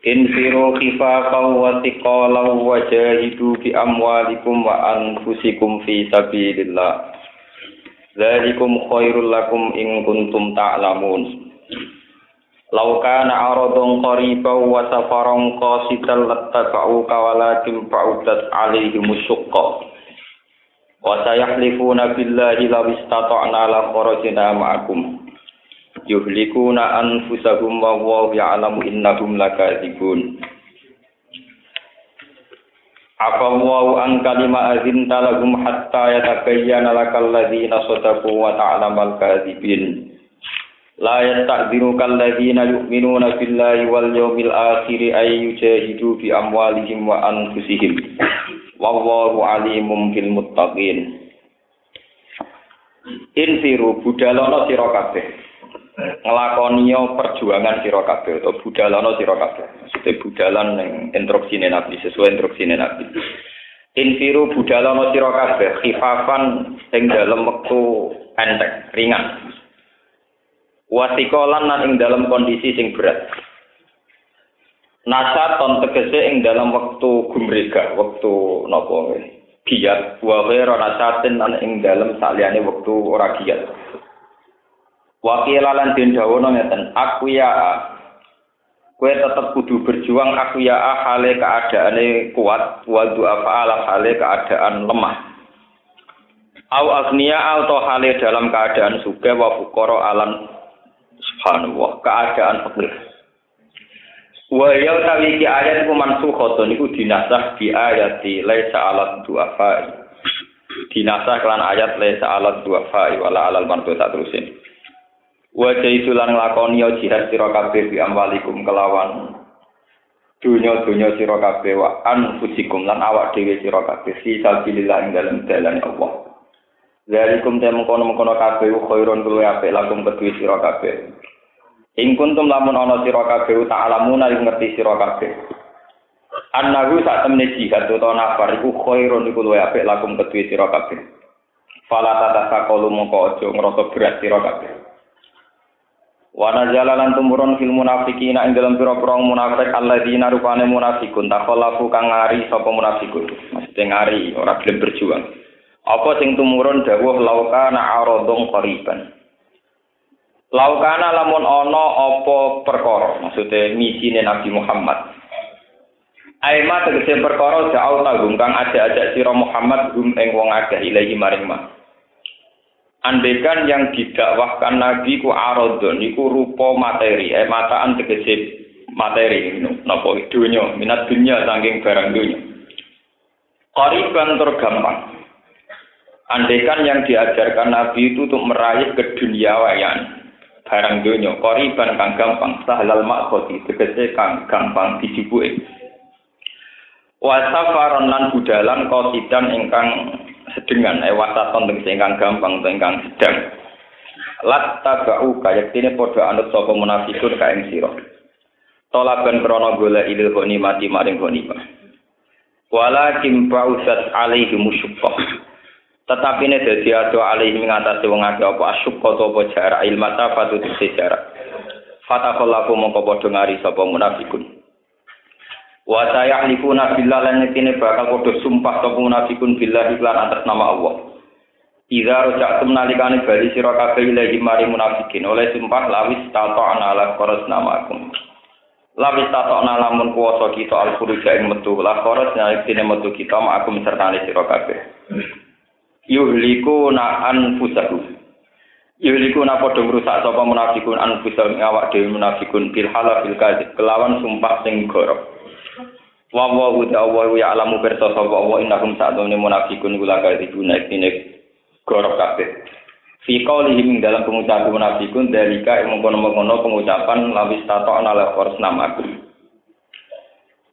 Infiru khifafan wa thiqalan wa jahidu bi amwalikum wa anfusikum fi sabilillah. Dzalikum khairul lakum in kuntum ta'lamun. Law kana aradun qariban wa safaran qasidan lattaba'uka walakin ba'udat 'alaihim syuqqa. Wa sayahlifuna billahi law istata'na la kharajna ma'akum. Yuhlikuna anfusahum wa wallahu ya'lamu innahum lakadzibun Afa wa an kalima azinta lahum hatta yatabayyana lakal ladzina sadaqu wa ta'lamal kadzibin La yasta'dhinuka alladzina yu'minuna billahi wal yawmil akhir ay yujahidu bi amwalihim wa anfusihim. Wallahu alimum bil muttaqin. Infiru budalono sira kabeh ngelakoniyo perjuangan sira kabeh atau budalana sira kabeh. Maksudnya budalan ning instruksine Nabi sesuai instruksine Nabi. Infiru budalana sira kabeh khifafan ing dalem wektu enteng, ringan. Wasikolan lan ing dalam kondisi sing berat. Nasaton tegese ing dalam wektu gumrega, wektu napa giat, wa ghairu nasatin lan ing dalam saliyane wektu ora giat. Wakilalan den dawono ngeten, ya Kue tetep kudu berjuang aku ya hale keadaane kuat, wa du'afa ala hale keadaan lemah. Au agniya atau hale dalam keadaan suka wa fukoro alan subhanallah, keadaan fakir. Wa ya tawi ki ayat iku mansukhatun iku dinasah di ayat di laisa alat du'afa. Dinasah kelan ayat laisa alat du'afa wala alal martu tak terusin. Wajah itu lan nglakoni jihad sira kabeh bi amwalikum kelawan dunya-dunya sira kabeh wa anfusikum lan awak dhewe sira kabeh fi sabilillah ing dalem dalan Allah. Zalikum te mengkono-mengkono kabeh khairun luwih apik lakum kedue sira kabeh. Ing kuntum lamun ana sira kabeh ta'lamuna ing ngerti sira kabeh. Annahu sak temne jihad utawa nafar iku khairun iku luwih apik lakum kedue sira kabeh. Fala tatasaqalu mongko aja ngrasa berat sira kabeh. Wana jalalan tumurun fil munafikin ing dalam pira-pira munafik alladzina rupane munafikun. Takhallafu kang ngari sapa munafikun? Mesti ngari ora gelem berjuang. Apa sing tumurun? Dawuh laukana aradun qariban. Laukana lamun ana apa perkara maksudnya misine Nabi Muhammad. Aima tegese perkara jauh tanggung kang ajak-ajak sira Muhammad gum wong akeh ilahi maring mah Andekan yang didakwahkan Nabi ku arodon, iku rupa materi, eh mataan tegese materi, nopo dunya, minat dunya saking barang dunya. Koriban tergampang. Andekan yang diajarkan Nabi itu untuk meraih keduniawayan barang dunya, koriban kang gampang, sahlal makhoti, tegese kang gampang dijibuke. Wasafaron lan budalan kosidan ingkang sedengan. Eh wasaton tegese ingkang gampang utawa ingkang sedang. Lat tabau kaya dene padha anut sapa munafikun ka ing sira tolaban krana golek ilil mati maring ghanimah walakin ba'usat alaihi musyuqqah tetapi ini dadi ado alaihi ngatasi wong akeh apa asyuqqah to apa jarak ilmata fatu jarak. Fatakallahu mongko padha ngari sapa munafikun Wa sayahlifuna billah lan yektine bakal padha sumpah sapa munafikun billah iklan atas nama Allah. Idza rojatum nalikane bali sira kabeh ilahi mari munafikin oleh sumpah lawis tata'na ala qaras namakum. Lawis tata'na lamun kuwasa kita al furuja ing metu la qaras yektine metu kita ma'akum sertane sira kabeh. Yuhliku na anfusahu. Yuhliku na padha ngrusak sapa munafikun anfusahum awak dhewe munafikun bil halal bil kadzib kelawan sumpah sing gorok. Wa wa wa ya alamu bersa sapa wa innahum sa'dun munafiqun kula kadibuna ikine gorok kabeh fi qaulihim dalam pengucapan munafikun dalika mengkono-mengkono pengucapan lawis tato ala nama aku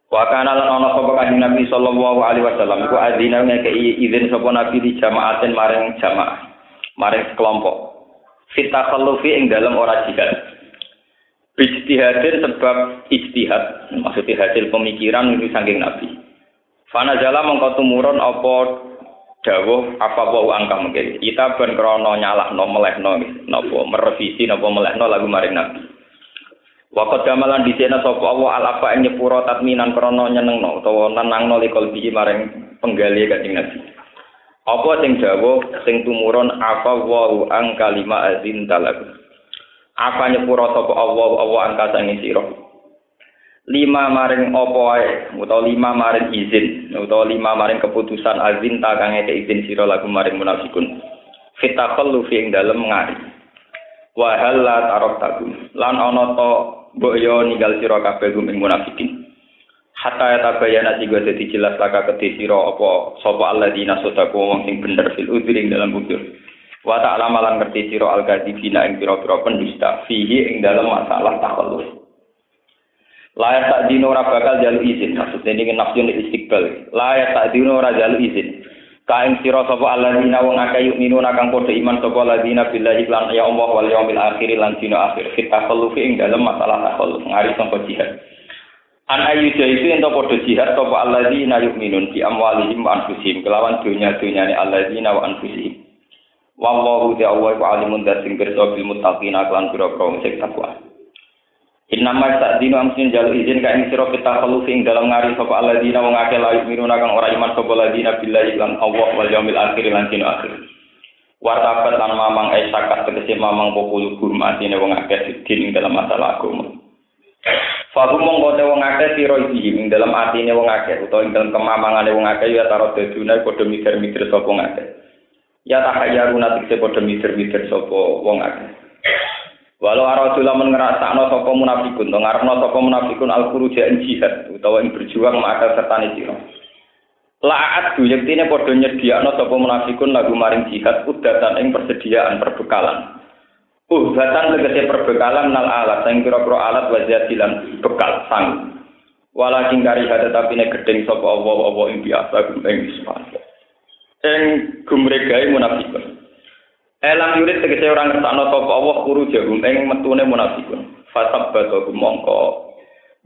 Wa kana lan ana sapa kanjeng Nabi sallallahu alaihi wasallam iku adzina ngekei izin sapa Nabi di jamaatin maring jamaah, maring kelompok. Fita khallufi ing dalam ora jihad. Ijtihadin sebab ijtihad, maksudnya hasil pemikiran ini saking Nabi. Fana jala mengkau tumurun apa dawuh apa wa angka mungkin. Kita ben krana nyalahno melehno napa merevisi napa melehno lagu maring Nabi. Wakat gamalan di sana sapa Allah al apa nyepuro tatminan krana nyenengno utawa nenangno likol biji maring penggali kanjeng Nabi. Apa sing dawuh sing tumurun apa wa ang kalima azin talagu. Apa nyepuro sapa Allah Allah angka sange sira. Lima maring apa wae utawa lima maring izin utawa lima maring keputusan azin ta kang izin sira lagu maring munafikun. Fitakhallu fi ing dalem ngari. Wa halla taraktakum. Lan ana to mbok yo ninggal sira kabeh gum ing munafikin. Hatta ya tabayana tiga dadi jelas laka kedhe sira apa sapa alladzina sadaku wong sing bener fil udhri ing dalam bujur. Wa ta'ala malan ngerti sira al-kadzibina ing pira-pira pendusta fihi ing dalam masalah takhalluf. Layak tak dino ora bakal jalu izin. Maksudnya ini nafsun istiqbal. Layak tak dino ora jalu izin. Kain sira sapa alladzina wong akeh yuk minuna kang padha iman sapa alladzina billahi lan ya Allah wal yaumil akhir lan dina akhir. Kita khallufi ing dalam masalah takhalluf ngari sangka jihad. An ayu itu ento padha jihad sapa alladzina yu'minun bi amwalihim wa anfusihim kelawan dunya-dunyane alladzina wa anfusihim. Wallahu ta'ala wa alimun dasing pirsa bil muttaqina lan pira-pira sing takwa. Innama sa'dinu amsin jalu izin ka ing sira kita khalufi ing dalam ngari sapa alladzina wong akeh la yu'minuna kang ora iman sapa alladzina billahi lan Allah wal yaumil akhir lan dina akhir. Wartabat lan mamang ai sakat tegese mamang popul hurmatine wong akeh din ing dalam masalah agama. Fahum mongko te wong akeh sira iki ing dalam atine wong akeh utawa ing dalam kemamangane wong akeh ya taro dadune padha mikir-mikir sapa wong akeh. Ya tahayyaruna tikse padha mikir-mikir sapa wong akeh. Walau aradu lamun ngrasakno sapa munafikun, to ngarepno sapa munafikun al khuruja jihad utawa ing berjuang maka sertane sira. La'at du yektine padha nyediakno sapa munafikun lagu maring jihad udatan ing persediaan perbekalan. Udatan tegese perbekalan nal alat sing kira-kira alat wajadilan bekal sang. Walakin kari hada tapi nek gedeng sapa apa-apa ing biasa ing. Ing gumregae munafikun. Elang yurid tegese orang kersakno sapa Allah kuru jagum ing metune munafikun. Fasab batu mongko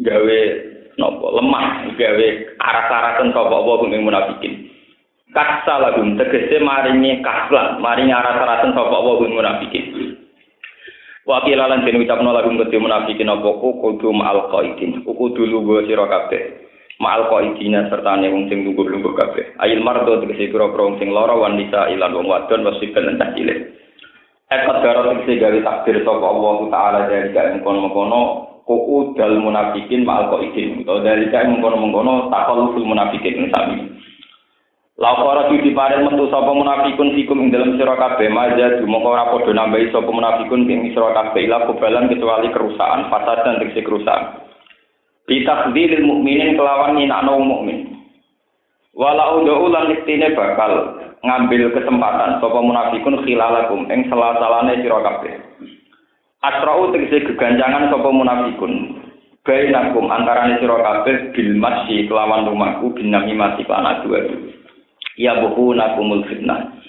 gawe napa lemah gawe aras-arasen sapa Allah ing munafikin. Kaksa lagum tegese maringi kaslan, maringi aras-arasen sapa Allah ing munafikin. Wakil lan den ucapno lagum kedhe munafikin apa kudu ma'al qaidin. Kudu lugu sira kabeh. Ma'al qaidina sertane wong sing lungguh-lungguh kabeh. Ayil mardo tegese pira-pira wong sing lara wan nisa ilan wong wadon wasikan lan cilik. Ekot darah tegese gawe takdir sapa Allah taala dari kae mengkono-mengkono kuku dal munafikin ma'al qaidin. Utawa dari kae mengkono-mengkono takalluful munafikin sami. Lapora tu diparen metu sapa munafikun fikum ing dalam sira kabeh maja mongko ora padha nambahi sapa munafikun ing sira kabeh ila kebalan kecuali kerusakan fasad dan tegese kerusakan. Bitakdilil mukminin kelawan nyinakno mukmin. Walau do'u lan iktine bakal ngambil kesempatan sapa munafikun khilalakum ing salah-salane sira kabeh. Asra'u tegese geganjangan sapa munafikun. Bainakum antarane sira kabeh bil masyi kelawan rumahku binami mati lan adu Ya buhuna kumul fitnah.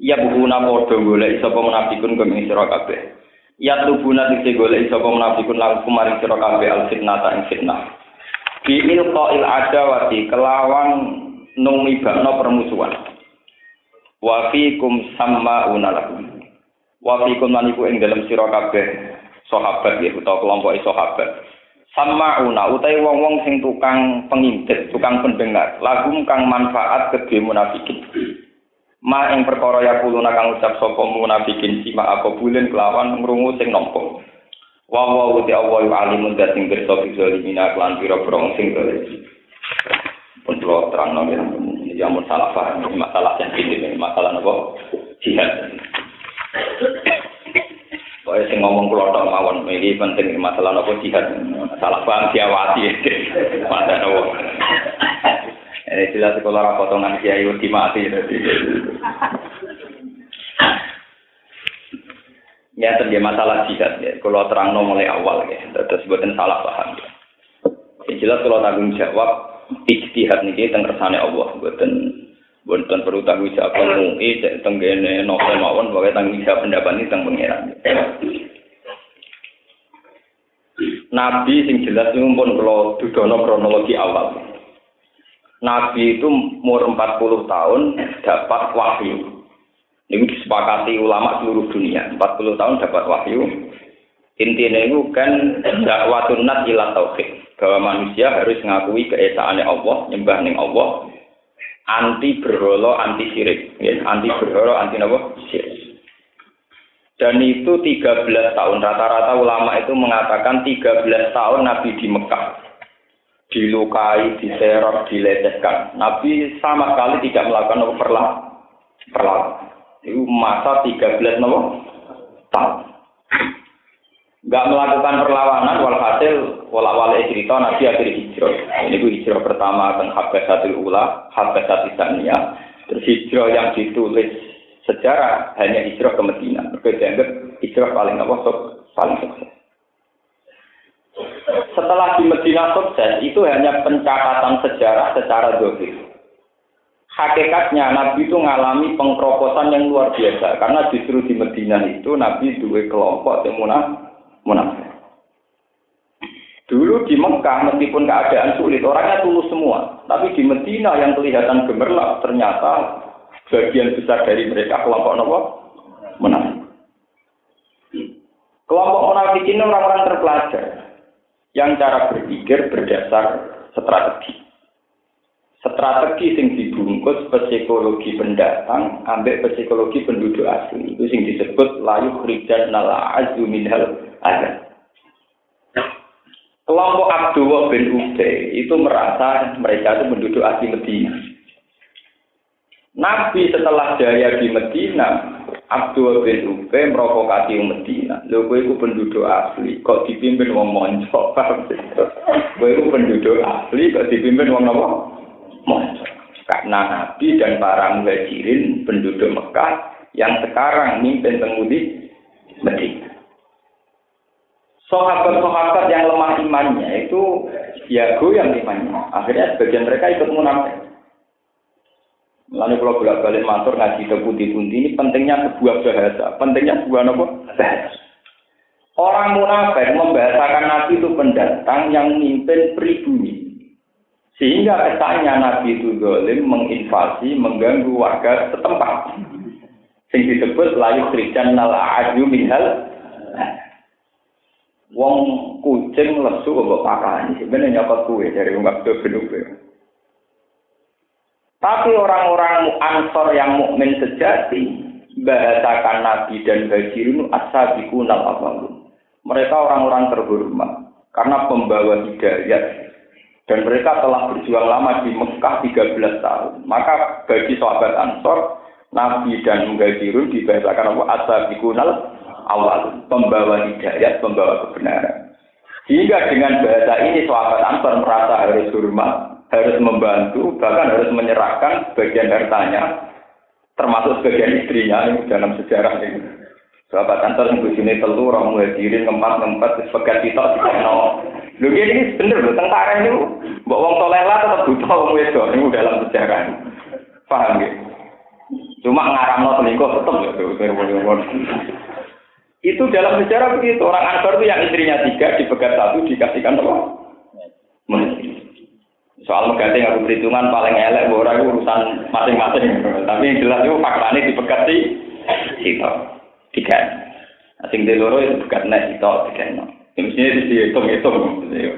Ya buhuna padha golek sapa munafikun kabeh. Ya tubuna dikse golek sapa munafikun lan kumaring sira kabeh al fitnah ta ing fitnah. Bi ilqa'il adawati kelawan numibakno permusuhan. Wa fikum sama'una lakum. Wa fikum lan iku ing dalem sira kabeh sahabat ya utawa kelompok sahabat. Sama'una utai wong-wong sing tukang pengintip, tukang pendengar, lagum kang manfaat kedhe munafikin. Ma ing perkara ya kuluna kang ucap sapa munafikin sima apa bulen kelawan ngrungu sing nampa. Wa wa uti Allah alimun dat sing pirsa bizalimina lan pira-pira sing zalim. Pun kula terangno ya mun salah paham masalah yang ini masalah napa jihad. Pokoknya sing ngomong kulo tok mawon, ini penting masalah nopo jihad. Salah paham diawasi. Mata nopo. Ini jelas kalau ora potongan kiai wedi mati tadi. Ya terjadi masalah jihad ya. Kalau terang mulai awal ya, terus buatin salah paham. Ya. jelas kalau tanggung jawab ijtihad niki teng kersane Allah mboten mboten perlu tanggung jawab MUI tenggene novel mawon pokoke tanggung jawab pendapat ini teng pangeran. Nabi sing jelas pun kalau dudono kronologi awal. Nabi itu umur 40 tahun dapat wahyu. Ini disepakati ulama seluruh dunia. 40 tahun dapat wahyu. Intinya itu kan dakwatun nat ila tauhid. Bahwa manusia harus mengakui keesaannya Allah, nyembah ning Allah, anti berholo, anti syirik. Ya, anti berholo, anti apa? Syirik. Dan itu 13 tahun. Rata-rata ulama itu mengatakan 13 tahun Nabi di Mekah. Dilukai, diserot, dilecehkan. Nabi sama sekali tidak melakukan perlawanan. Itu masa 13 tahun. Nggak melakukan perlawanan walhasil wala wala cerita nabi akhir hijrah. Ini hijrah pertama tentang Habbasatul Ula Habbasatul Tania terus hijrah yang ditulis sejarah hanya hijrah ke Medina. Dianggap hijrah paling apa? Paling sukses setelah di Medina sukses itu hanya pencatatan sejarah secara dohir hakikatnya Nabi itu mengalami pengkeroposan yang luar biasa karena justru di Medina itu Nabi dua kelompok yang munafik. Dulu di Mekah meskipun keadaan sulit, orangnya tulus semua. Tapi di Medina yang kelihatan gemerlap ternyata bagian besar dari mereka kelompok nopo munafik. Kelompok munafik ini orang-orang terpelajar yang cara berpikir berdasar strategi. Strategi sing dibungkus psikologi pendatang, ambek psikologi penduduk asli. Itu sing disebut layu krijan nala azu minhal ada. Kelompok Abdullah bin Ubay itu merasa mereka itu penduduk asli Medina. Nabi setelah jaya di Medina, Abdullah bin Ubay merokokasi Medina. Lho kowe iku penduduk asli, kok dipimpin wong monco, Kowe iku penduduk asli kok dipimpin wong apa? Monco. Karena Nabi dan para muhajirin penduduk Mekah yang sekarang mimpin temudi Medina sahabat-sahabat yang lemah imannya itu ya goyang imannya. Akhirnya sebagian mereka ikut munafik. Lalu kalau bolak balik matur ngaji ke putih-putih ini pentingnya sebuah bahasa, pentingnya sebuah apa? Bahasa. Orang munafik membahasakan Nabi itu pendatang yang memimpin pribumi. Sehingga kesannya Nabi itu zalim menginvasi, mengganggu warga setempat. Sing disebut layu krijan nal aju minhal Wong kucing lesu kok pakani, sebenarnya nyapa kue dari waktu benuke. Tapi orang-orang ansor yang mukmin sejati bahasakan Nabi dan Bajirun asabiqunal awalun. Mereka orang-orang terhormat karena pembawa hidayah dan mereka telah berjuang lama di Mekah 13 tahun. Maka bagi sahabat Ansor, Nabi dan Muhajirun dibahasakan apa? Asabiqunal awal, pembawa hidayat, pembawa kebenaran. Hingga dengan bahasa ini sahabat Ansar merasa harus hormat, harus membantu, bahkan harus menyerahkan bagian hartanya, termasuk bagian istrinya ini dalam sejarah ini. Sahabat Ansar yang sini telur, orang muhajirin, ngempat, ngempat, sebagai kita, no. Lu ini bener loh, tentara ini, mbak wong soleh lah tetap butuh wong wedok, ini dalam sejarah. Paham ya? Cuma ngaramno selingkuh tetap ya, itu dalam sejarah begitu. Orang Ansor itu yang istrinya tiga, dipegat satu, dikasihkan apa? Soal mengganti aku perhitungan paling elek, orang urusan masing-masing. Tapi yang jelas itu faktanya dipegat di situ. Tiga. Nah, sing di loro itu pegat nek itu tiga. Ya, mestinya dihitung-hitung.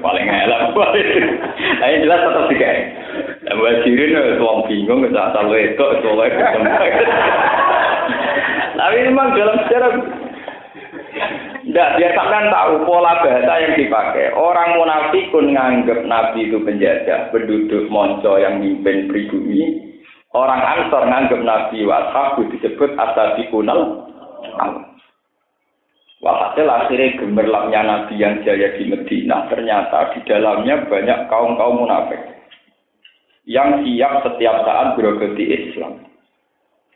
Paling elek. Nah, yang jelas tetap tiga. Nah, buat jirin, tuang bingung, asal itu, itu Tapi memang dalam sejarah tidak, biar sampean tahu pola bahasa yang dipakai. Orang munafikun nganggap Nabi itu penjajah, penduduk monco yang mimpin pribumi. Orang ansor nganggap Nabi washabu disebut asabikunal Walhasil akhirnya gemerlapnya Nabi yang jaya di Medina, ternyata di dalamnya banyak kaum-kaum munafik yang siap setiap saat berogati Islam.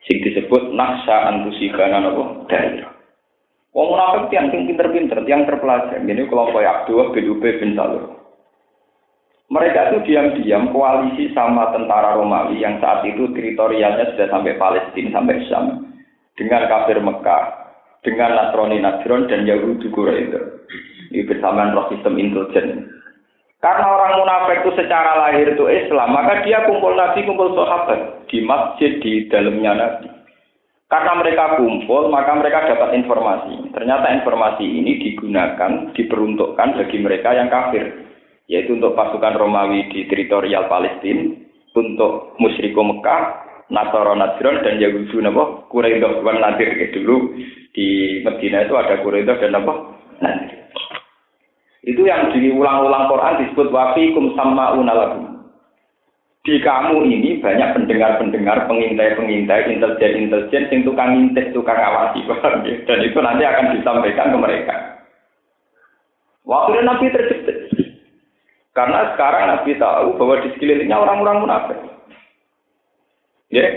Sing disebut naksa antusibana nopo daerah. Wong munafik tiang sing pinter-pinter, tiang terpelajar. Ini kelompok Abdullah bin Ubay bin Salul. Mereka itu diam-diam koalisi sama tentara Romawi yang saat itu teritorialnya sudah sampai Palestina, sampai Syam. Dengan kafir Mekah, dengan Nasrani Najron dan Yahudi Quraisy. Ini bersamaan roh sistem intelijen. Karena orang munafik itu secara lahir itu Islam, maka dia kumpul Nabi, kumpul sahabat di masjid di dalamnya Nabi. Karena mereka kumpul, maka mereka dapat informasi. Ternyata informasi ini digunakan, diperuntukkan bagi mereka yang kafir yaitu untuk pasukan Romawi di teritorial Palestina, untuk musyriko Mekah, Nasara Najran dan Yahudi napa Quraidah wan Nadir gitu dulu di Medina itu ada Quraidah dan apa Nadir. Itu yang diulang-ulang Quran disebut wafikum sama unalakum. Di kamu ini banyak pendengar-pendengar, pengintai-pengintai, intelijen-intelijen, yang tukang ngintip, tukang awasi, dan itu nanti akan disampaikan ke mereka. Waktu Nabi terjepit, karena sekarang Nabi tahu bahwa di sekelilingnya orang-orang munafik. Ya.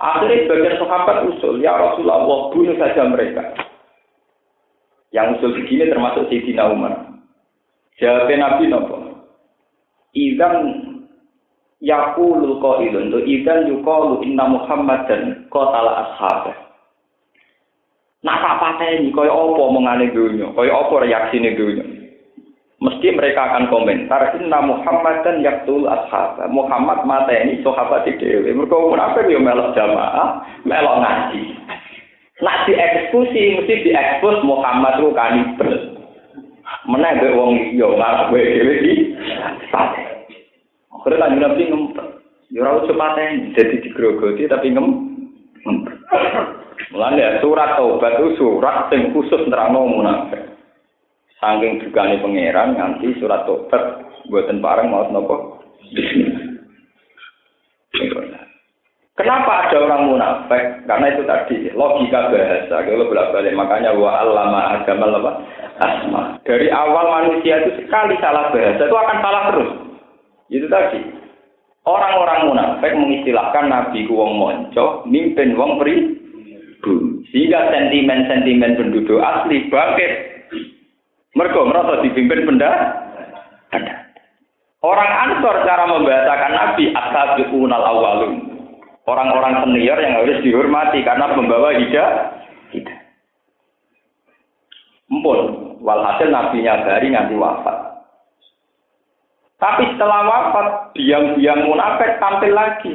Akhirnya sebagian sahabat usul, ya Rasulullah, bunuh saja mereka. Yang usul begini termasuk Sayyidina Umar. Jawabnya Nabi nopo. Idan yakulul qailun tu idan yuqalu inna Muhammadan qatala ashabah. Nak tak pateni kaya apa mengane dunya, kaya apa reaksine dunya mesti mereka akan komentar inna Muhammadan yaktul ashab Muhammad mata ini sahabat dhewe. Mereka munafik yo melok jamaah melok ngaji. Nak dieksekusi mesti diekspos Muhammad ku kanibal. Mbek wong liya ngarep dhewe iki Akhirnya kan Nabi ngempet. Ya usah pateni, jadi digrogoti tapi ngem. Mulane surat taubat itu surat sing khusus nerangno munafik. Saking dugane pangeran nganti surat tobat buatan parang mau nopo Kenapa ada orang munafik? Karena itu tadi logika bahasa. Kalau bolak balik makanya wa allama agama apa? Asma. Dari awal manusia itu sekali salah bahasa itu akan salah terus. Itu tadi. Orang-orang munafik mengistilahkan Nabi ku wong monco, mimpin wong pri. Sehingga sentimen-sentimen penduduk asli bangkit mereka merasa dipimpin benda ada. Orang Ansor cara membahasakan Nabi ashabiqunal awalun. Orang-orang senior yang harus dihormati karena membawa hidayah. Hidah. Empun, walhasil nabinya dari nganti wafat. Tapi setelah wafat, diam-diam munafik tampil lagi.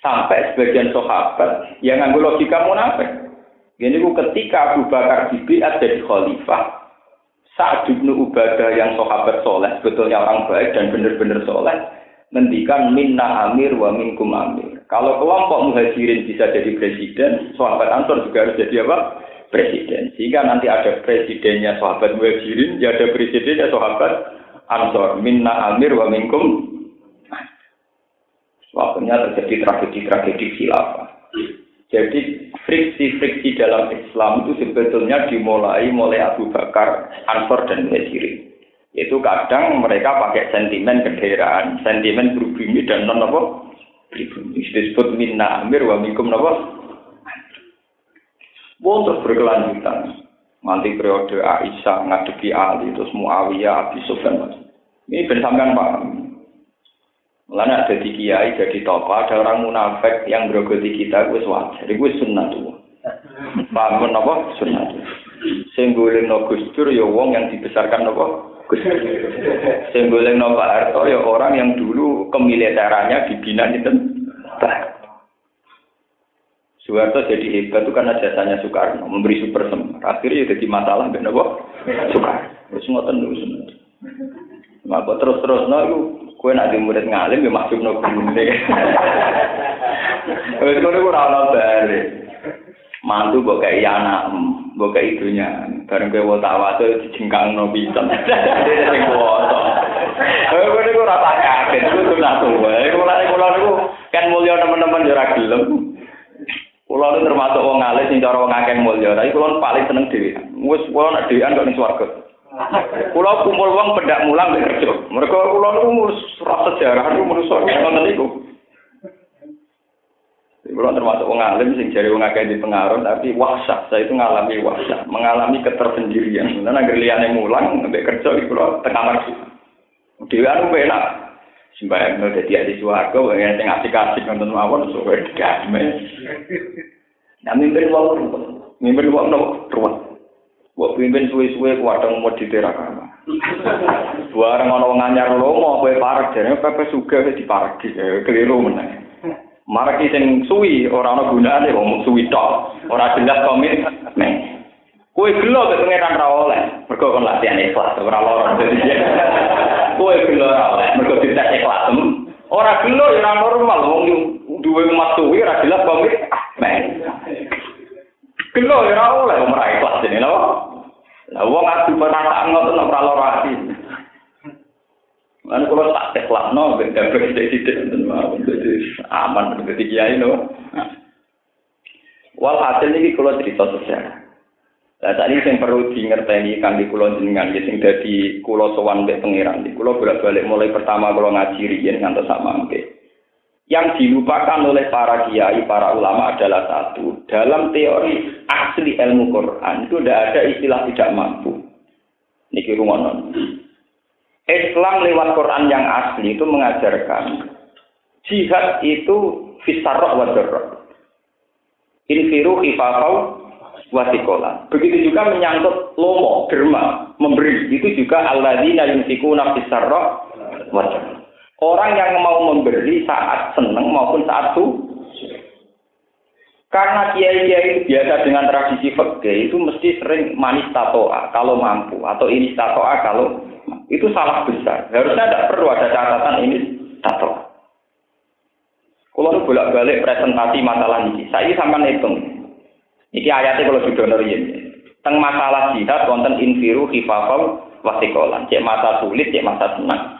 Sampai sebagian sahabat yang ngambil logika munafik. Ini ketika Abu Bakar dibiat jadi khalifah, saat bin Ubadah yang sahabat soleh, sebetulnya orang baik dan benar-benar soleh, ngendikan minna amir wa minkum amir. Kalau kelompok muhajirin bisa jadi presiden, sahabat Ansor juga harus jadi apa? Presiden. Sehingga nanti ada presidennya sahabat muhajirin, ya ada presidennya sahabat Ansor. Minna amir wa minkum. Waktunya terjadi tragedi-tragedi khilafah. Jadi friksi-friksi dalam Islam itu sebetulnya dimulai mulai Abu Bakar, Ansor dan Muhajirin. Itu kadang mereka pakai sentimen kedaerahan, sentimen berbumi dan non apa? Disebut minna amir wa mikum apa? Terus berkelanjutan. Nanti periode Aisyah ngadepi Ali, terus Muawiyah, Abi Sufyan. Ini bersamaan paham. Mulanya ada di kiai jadi tokoh, ada orang munafik yang berogoti kita, gue wajar, gue sunnah tuh. Paham apa? Sunnah tuh. Singgulin gustur ya wong yang dibesarkan apa? Gustur. Singgulin no Pak Harto ya orang yang dulu kemiliterannya dibina itu. Soeharto jadi hebat itu karena jasanya Soekarno, memberi super semar. Akhirnya jadi masalah benar kok Soekarno. Terus ngoten dulu Maka terus-terus no, Kue nak di murid ngalim ya masuk no gune. Wes kono ora ono bare. Mantu mbok kei anak, mbok kei ibunya. Bareng kowe wong tawate dijengkang no pisan. Sing kuwoto. Eh kowe ora tak kaget, iku sunah tuwa. Iku lha kula niku kan mulya teman-teman yo ora gelem. Kula termasuk wong alim sing cara wong akeh mulya, tapi kula paling seneng dhewe. Wis kula nek dhewean kok ning swarga. Kulo kumpul wong pendak mulang nek kerja. Mereka kulo niku ora sejarah niku manusa ngoten niku. Kulo termasuk wong alim sing jare wong akeh di pengaruh tapi wahsyat saya itu ngalami wahsyat, mengalami ketersendirian. Karena agar liyane mulang mbek kerja iku kulo tekan kamar Dewi anu enak. Sembayang no dadi ahli swarga, yang sing asik-asik nonton mawon suwe damai. Nah mimpin wong mimpin wong no ruwet. Wong pimpin suwe-suwe kuwadang mau diterakama. Bareng ana wong anyar lomo kowe parek jane pepe suga wis dipareki keliru meneh. Mareki sing suwi ora ana gunane wong suwi tok. Ora jelas komit. Nih. Kowe gelo ke pengeran ra oleh. Mergo kon latihan ikhlas ora lara. Kowe gelo ra oleh mergo dites ikhlas. Ora gelo ya ora normal wong duwe umat suwi ora jelas komit. Men. Gelo ya ora oleh wong ra ikhlas dene lho. Lah wong adu perasaan ngoten ora lara ati. Lan kula tak teklatno ben gabeh sithik-sithik ngoten mawon dadi aman dadi kiai no. Walhasil niki kula cerita sejarah. Lah tadi sing perlu dingerteni kangge kula jenengan ya sing dadi kula sowan mbek pangeran. Kula bolak-balik mulai pertama kula ngaji riyen ngantos sak mangke. Yang dilupakan oleh para kiai, para ulama adalah satu. Dalam teori asli ilmu Quran itu tidak ada istilah tidak mampu. Niki rumonon. Islam lewat Quran yang asli itu mengajarkan jihad itu fisarok wa Infiru khifafau wasikola. Begitu juga menyangkut lomo, derma, memberi. Itu juga alladzina yunfikuna fisarra wajah. Orang yang mau memberi saat senang maupun saat su. Karena kiai-kiai itu biasa dengan tradisi fakih itu mesti sering manis tatoa kalau mampu atau ini tatoa kalau itu salah besar. Harusnya tidak perlu ada catatan ini tatoa. Kalau bolak-balik presentasi masalah ini, saya sampai hitung Iki ayatnya kalau sudah nuriyin. Teng masalah jihad wonten infiru khifafau wasikolan. Cek masa sulit, cek masa senang.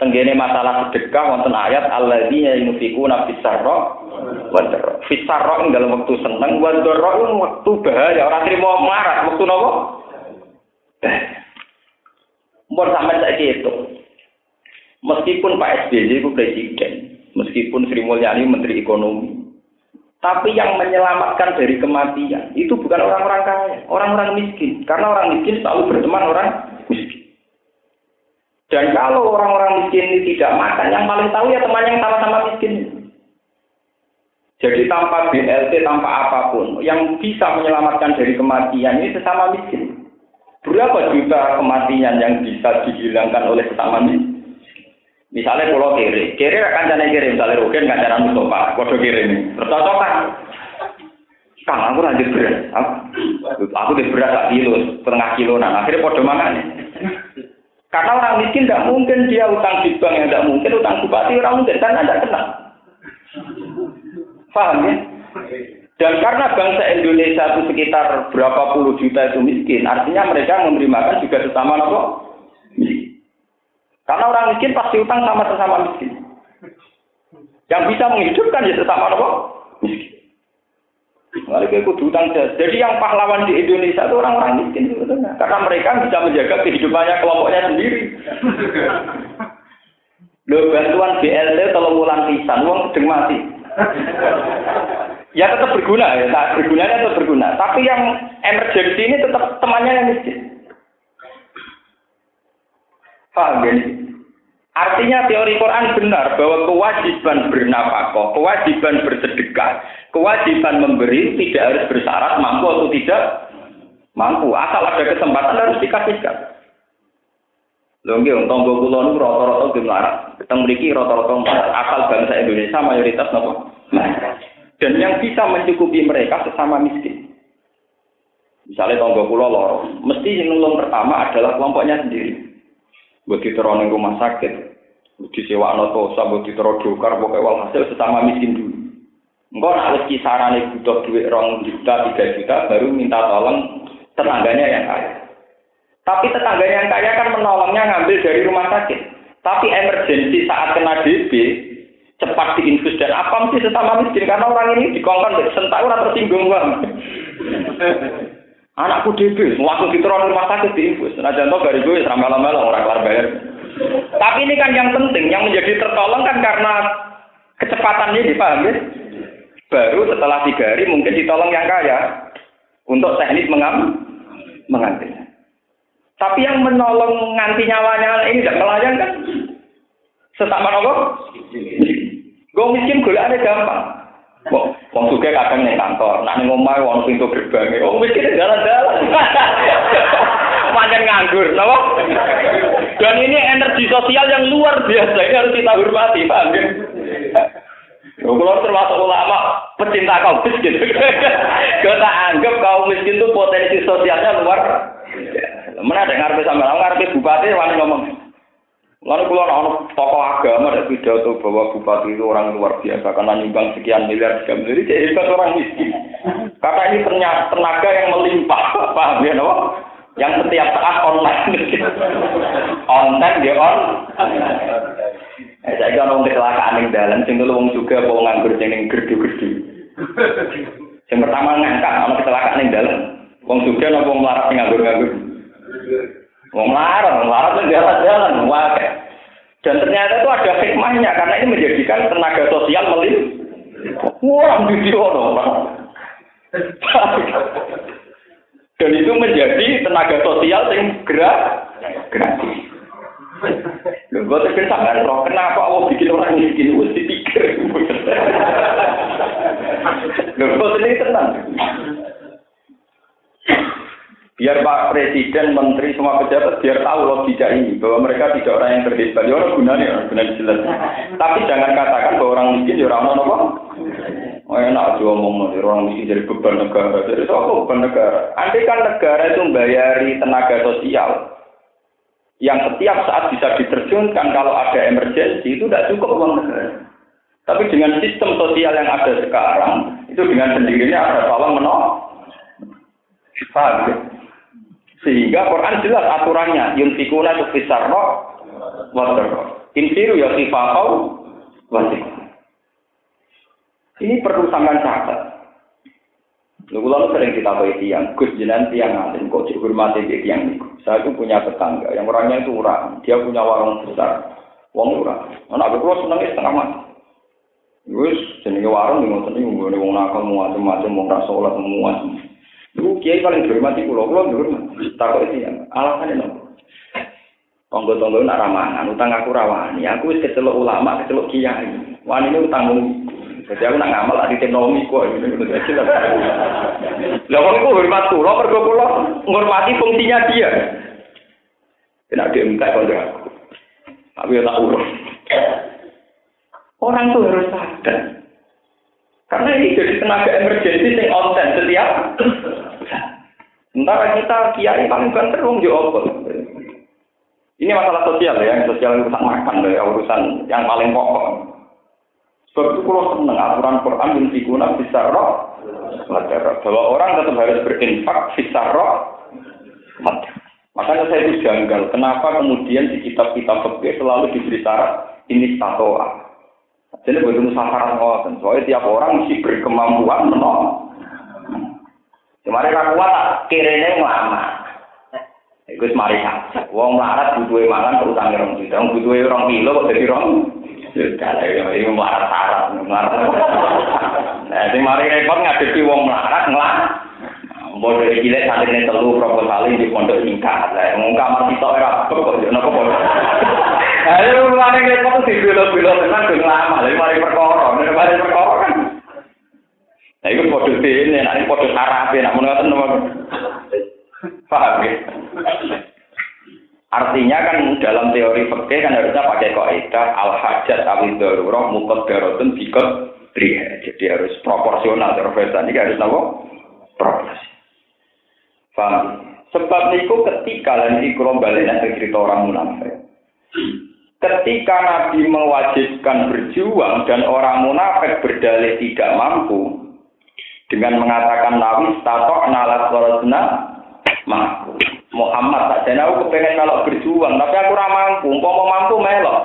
Tenggene masalah sedekah wonten ayat alladzina yunfikuna fisarra wa darra. Fisarra ing dalam waktu seneng, wa darra ing waktu bahaya. Ora trimo marah waktu nopo? Mbon sampai saya itu. Meskipun Pak SBY itu presiden, meskipun Sri Mulyani menteri ekonomi, tapi yang menyelamatkan dari kematian itu bukan orang-orang kaya, orang-orang miskin. Karena orang miskin selalu berteman orang miskin. Dan kalau orang-orang miskin ini tidak makan, yang paling tahu ya teman yang sama-sama miskin. Jadi tanpa BLT, tanpa apa pun, yang bisa menyelamatkan dari kematian ini sesama miskin. Berapa juta kematian yang bisa dihilangkan oleh sesama miskin? Misalnya pulau kiri, kiri akan jadi kiri, misalnya Rukin nggak cara Mustafa, kode kiri ini, bercocokan. Kang, aku lanjut beras, aku, aku di beras tak kilo, setengah kilo, nah akhirnya kode makan. Karena orang miskin tidak mungkin dia utang di bank yang tidak mungkin, utang bupati orang mungkin, karena tidak kenal. Paham ya? Dan karena bangsa Indonesia itu sekitar berapa puluh juta itu miskin, artinya mereka memberi makan juga sesama miskin. Karena orang miskin pasti utang sama sesama miskin. Yang bisa menghidupkan ya sesama apa? Miskin. Lalu kayak kudu utang Jadi yang pahlawan di Indonesia itu orang-orang miskin sebetulnya. Karena mereka bisa menjaga kehidupannya kelompoknya sendiri. Loh, bantuan BLT tolong ulang pisan, uang sedang mati. ya tetap berguna ya, nah, bergunanya tetap berguna. Tapi yang emergency ini tetap temannya yang miskin. Paham ya? Artinya teori Quran benar bahwa kewajiban bernafkah, kewajiban bersedekah, kewajiban memberi tidak harus bersyarat mampu atau tidak mampu. Asal ada kesempatan harus dikasihkan. Lho nggih wong tangga kula niku rata-rata nggih melarat. Keteng mriki rata-rata asal bangsa Indonesia mayoritas napa? Dan yang bisa mencukupi mereka sesama miskin. Misalnya tangga kula loro, mesti yang nulung pertama adalah kelompoknya sendiri buat diteror di rumah sakit, di sewa tosa, buat diteror dokar, pokoknya walhasil sesama miskin dulu. Enggak harus kisaran butuh duit rong juta, tiga juta, baru minta tolong tetangganya yang kaya. Tapi tetangganya yang kaya kan menolongnya ngambil dari rumah sakit. Tapi emergensi saat kena DB, cepat diinfus dan apa mesti sesama miskin karena orang ini dikongkon sentak orang tersinggung bang. Anakku DB, langsung diteror rumah sakit diinfus. Nah, contoh dari gue selama lama orang kelar bayar. Tapi ini kan yang penting, yang menjadi tertolong kan karena kecepatan ini, paham ya? Baru setelah tiga hari mungkin ditolong yang kaya untuk teknis mengam menganti. Tapi yang menolong nganti nyawanya ini tidak melayang kan? Sesama apa? Gue miskin golekane gampang. Wong sugih kadang ning kantor, nak ning omah wong pintu gerbang. Wong miskin jalan-jalan. Pancen nganggur, napa? Dan ini energi sosial yang luar biasa, ini harus kita hormati, paham ya? Kalau termasuk ulama pecinta kaum miskin, kita anggap kaum miskin itu potensi sosialnya luar. Mana ada ngarepe sama ngarepe bupati wani ngomong. Lalu kalau orang tokoh agama ada pidato bahwa bupati itu orang luar biasa karena nyumbang sekian miliar sekian miliar, jadi hebat orang miskin. Karena ini ternyata tenaga yang melimpah, paham ya, no? Yang setiap saat online, online dia on. Eh, saya kan orang kecelakaan yang dalam, sing wong juga mau nganggur yang gerdu-gerdu. Yang pertama ngangkat, orang kecelakaan yang dalam, wong juga nopo melarat nganggur-nganggur. Wong larang, larang jalan-jalan, wakai. Dan ternyata itu ada hikmahnya karena ini menjadikan tenaga sosial melim. Wah, video dong. Dan itu menjadi tenaga sosial yang gerak gratis. Gue tapi sampai roh, kenapa Allah bikin orang miskin? Gue dipikir. Gue ini tenang. Biar Pak Presiden, Menteri, semua pejabat biar tahu logika ini bahwa mereka tidak orang yang terhebat. Ya orang gunanya, orang gunanya jelas. Tapi jangan katakan bahwa orang miskin ya orang apa? Oh enak aja ngomong orang miskin jadi beban negara. Jadi apa beban negara? Andai kan negara itu membayari tenaga sosial yang setiap saat bisa diterjunkan kalau ada emergensi itu tidak cukup uang negara. Tapi dengan sistem sosial yang ada sekarang itu dengan sendirinya ada tolong ya? Sehingga Quran jelas aturannya. Yunfikuna itu fisarro, wadarro. Insiru ya sifakau, wasik. Ini perlu sampai catat. Lalu lalu sering kita bagi tiang, Gus Jenan tiang alim, kok dihormati di tiang itu. Saya itu punya tetangga, yang orangnya itu orang, dia punya warung besar, wong orang. Anak aku senangnya setengah mati. Gus, jenenge warung, nggone wong nakal macam-macam, wong ra salat semua. Iku kiai paling dihormati kula, kula dihormati. Takok iki alasannya nopo? Tonggo-tonggo nak ramangan, utang aku rawani. Aku wis kecelok ulama, kecelok kiai. Wani ini utang Jadi aku nak ngamal adi teknologi kok ini udah jelas. Lah wong iku hormat kula mergo kula ngormati fungsinya dia. Tidak dia minta kalau aku. Tapi ya tak urus. Orang tuh harus sadar. Karena ini jadi tenaga emergensi yang onten setiap Sementara kita kiai paling banter wong yo. Ini masalah sosial ya, sosial urusan makan ya, urusan yang paling pokok. Sebab itu kalau senang aturan Quran yang digunakan bisa roh, bahwa orang tetap harus berinfak bisa roh, Makanya saya itu janggal, kenapa kemudian di kitab-kitab fikih selalu diberi syarat ini tatoa. Jadi begitu musafarat ngoten. Soalnya tiap orang mesti berkemampuan menolong. Kemarin aku kuat kirene lama. Iku wis mari saja. Wong melarat butuhe mangan kok utang rong juta. Wong butuhe rong kilo kok dadi rong. Sudah lah ini melarat syarat, melarat. Nah, sing mari repot ngadepi wong melarat ngelak. Mbok dari cilik santrine telu proposal di pondok singkat. Lah wong kamar sitok ora kok yo napa kok. Ayo mari repot di bilo-bilo tenan ben lama. Lah mari perkara, mari perkara. Nah, itu kode ini, nanti kode Arab, nak menurut nomor. Paham ya? Artinya kan dalam teori fikih kan harusnya pakai kaidah al hajat awil darurah mukot darotun bikot Jadi harus proporsional terus ini harus nopo proporsi. Paham? Sebab niku ketika lan ikro balen cerita orang munafik. Ketika Nabi mewajibkan berjuang dan orang munafik berdalih tidak mampu, dengan mengatakan nawi tato nalat warasna mampu. Muhammad tak jadi aku kepengen melok berjuang, tapi aku ramah mampu. Mau mampu melok,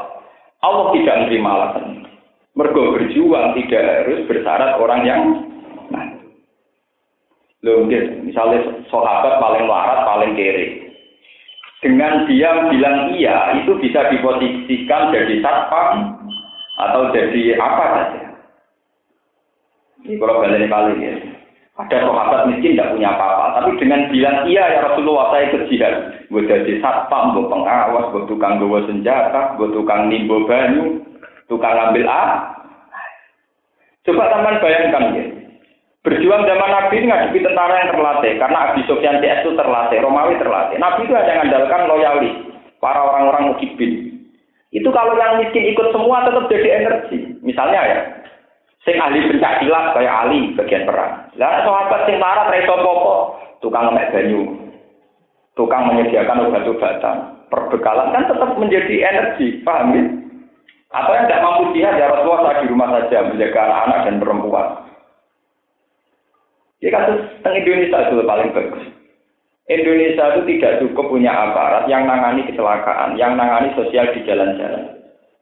Allah tidak menerima alasan. Mergo berjuang tidak harus bersyarat orang yang mampu. Loh, misalnya sahabat paling warat, paling kere. Dengan dia bilang iya, itu bisa diposisikan jadi satpam atau jadi apa saja. Ini kalau balik kali ya. Ada sahabat miskin tidak punya apa-apa, tapi dengan bilang iya ya Rasulullah saya ikut jihad. Gue jadi satpam, gue pengawas, gue tukang bawa senjata, gue tukang nimbo banyu, tukang ambil A. Coba teman bayangkan ya. Berjuang zaman Nabi ini ngadepi tentara yang terlatih, karena Abi Sofyan CS itu terlatih, Romawi terlatih. Nabi itu hanya mengandalkan loyalis, para orang-orang mukibin. Itu kalau yang miskin ikut semua tetap jadi energi. Misalnya ya, Sing ahli pencak silat kayak Ali bagian perang. Lah sahabat sing marah ra iso tukang ngemek banyu. Tukang menyediakan obat-obatan. Perbekalan kan tetap menjadi energi, paham ya? Atau yang tidak mampu dia ya Rasulullah saya di rumah saja menjaga anak-anak dan perempuan. Ya kasus teng Indonesia itu paling bagus. Indonesia itu tidak cukup punya aparat yang nangani kecelakaan, yang nangani sosial di jalan-jalan.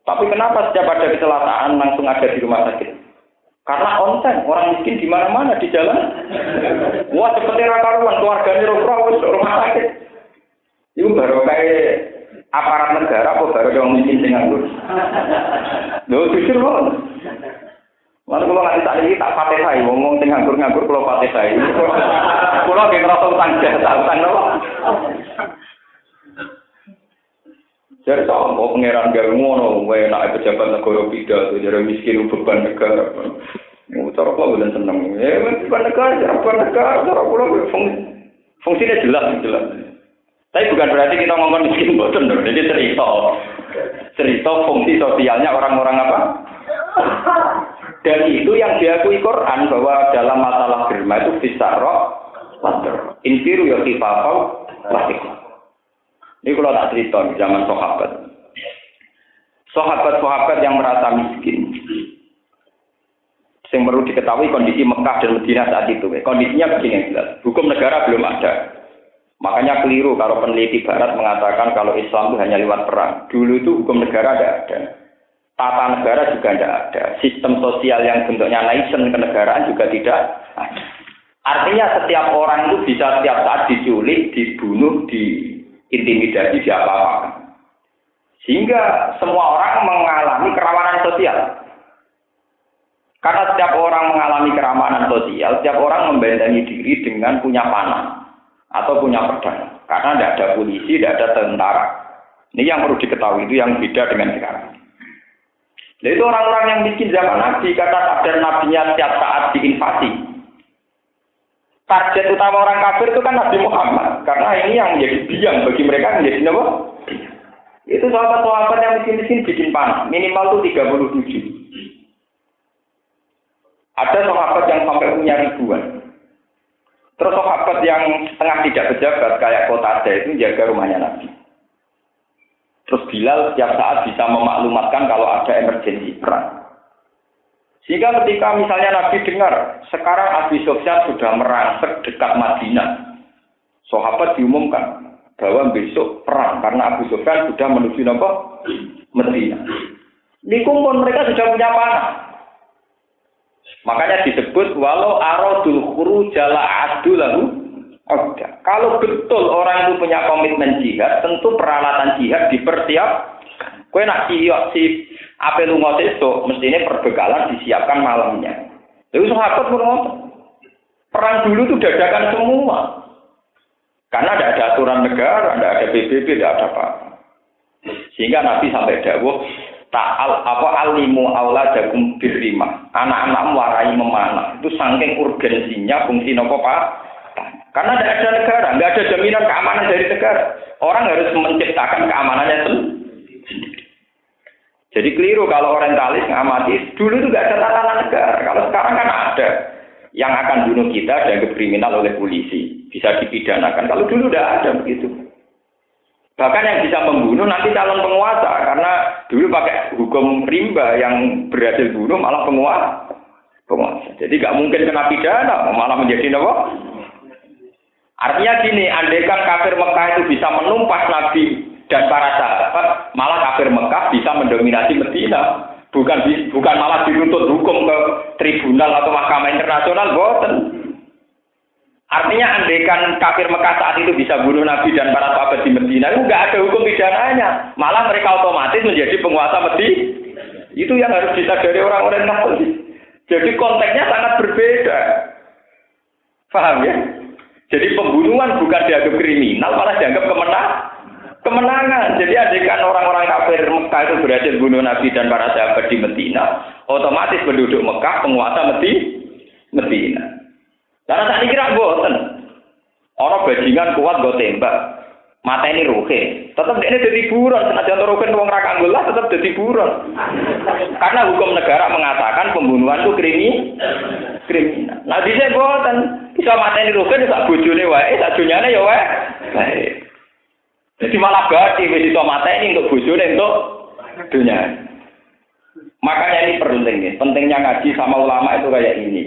Tapi kenapa setiap ada kecelakaan langsung ada di rumah sakit? Karena onten, orang miskin di mana-mana di jalan. Wah, seperti raka ruang, keluarganya roh rumah sakit. Itu baru kayak aparat negara, apa baru orang miskin dengan nganggur. Loh, jujur loh. Lalu kalau nggak tak tak pakai saya, ngomong sing nganggur nganggur kalau pakai saya. Kalau kayak ngerasa utang jasa, utang loh. Jadi sama mau pangeran gak ngono, wae nak pejabat negara pidato, jadi miskin beban negara. Mau cara kula bulan seneng. Ya beban negara, beban negara, cara kula fungsi fungsinya jelas jelas. Tapi bukan berarti kita ngomong miskin dong. Jadi cerita, cerita fungsi sosialnya orang-orang apa? Dan itu yang diakui Quran bahwa dalam masalah germa itu bisa roh, infiru ya kifafau, wasik. Ini kalau tak cerita di zaman sahabat. Sahabat-sahabat yang merasa miskin. Yang perlu diketahui kondisi Mekah dan Madinah saat itu. Kondisinya begini jelas. Hukum negara belum ada. Makanya keliru kalau peneliti Barat mengatakan kalau Islam itu hanya lewat perang. Dulu itu hukum negara tidak ada. Tata negara juga tidak ada. Sistem sosial yang bentuknya nation kenegaraan juga tidak ada. Artinya setiap orang itu bisa setiap saat diculik, dibunuh, di intimidasi diapa-apakan. Sehingga semua orang mengalami kerawanan sosial. Karena setiap orang mengalami keramanan sosial, setiap orang membentengi diri dengan punya panah atau punya pedang. Karena tidak ada polisi, tidak ada tentara. Ini yang perlu diketahui, itu yang beda dengan sekarang. Nah, itu orang-orang yang bikin zaman Nabi, kata takdir nabinya setiap saat diinvasi target utama orang kafir itu kan Nabi Muhammad. Karena ini yang menjadi biang bagi mereka menjadi apa? Itu sahabat-sahabat yang miskin-miskin bikin panas. Minimal itu 37. Ada sahabat yang sampai punya ribuan. Terus sahabat yang setengah tidak pejabat kayak kota ada itu jaga rumahnya Nabi. Terus Bilal setiap saat bisa memaklumatkan kalau ada emergensi perang. Sehingga ketika misalnya Nabi dengar, sekarang Abi Sofyan sudah merangsek dekat Madinah. Sahabat diumumkan bahwa besok perang karena Abu Sofyan sudah menuju apa? Madinah. Ini kumpul mereka sudah punya panah. Makanya disebut walau aradul khuru jala adu lalu Oke. Kalau betul orang itu punya komitmen jihad, tentu peralatan jihad dipersiap. Kue nak si apa lu ngotot itu, mestinya perbekalan disiapkan malamnya. Itu sahabat pun Perang dulu itu dadakan semua. Karena tidak ada aturan negara, tidak ada PBB, tidak ada apa. Sehingga Nabi sampai dawuh, ta'al apa alimu jagung birrimah. Anak-anak warai memanah. Itu saking urgensinya fungsi nopo Pak. Karena tidak ada negara, nggak ada jaminan keamanan dari negara. Orang harus menciptakan keamanannya sendiri. Jadi keliru kalau orientalis ngamati, dulu itu nggak ada tatanan negara. Kalau sekarang kan ada yang akan bunuh kita dan kriminal oleh polisi, bisa dipidanakan. Kalau dulu udah ada begitu. Bahkan yang bisa membunuh nanti calon penguasa, karena dulu pakai hukum rimba yang berhasil bunuh malah penguasa. penguasa. Jadi nggak mungkin kena pidana, malah menjadi apa? Artinya gini, andaikan kafir Mekah itu bisa menumpas Nabi dan para sahabat malah kafir Mekah bisa mendominasi Medina. Bukan bukan malah dituntut hukum ke tribunal atau mahkamah internasional boten. Artinya andaikan kafir Mekah saat itu bisa bunuh Nabi dan para sahabat di Medina itu nggak ada hukum pidananya. Malah mereka otomatis menjadi penguasa Medina itu yang harus disadari orang-orang Nasrani. Jadi konteksnya sangat berbeda. Paham ya? Jadi pembunuhan bukan dianggap kriminal, malah dianggap kemenang. Kemenangan. Jadi adegan orang-orang kafir Mekah itu berhasil bunuh Nabi dan para sahabat di Medina, otomatis penduduk Mekah penguasa Medi, Medina. Karena ini kira boten. Orang bajingan kuat gue tembak. Mata ini ruhe. Tetap ini jadi buron. Senajan ruhe uang rakanggul lah tetap jadi buron. Karena hukum negara mengatakan pembunuhan itu krimi, kriminal. Nah bisa boten. Bisa mata ini ruhe, bisa bujune wae, sak dunyane ya wae. Jadi malah berarti wis iso mata ini untuk bujune untuk dunia. Makanya ini penting nih. Pentingnya ngaji sama ulama itu kayak ini.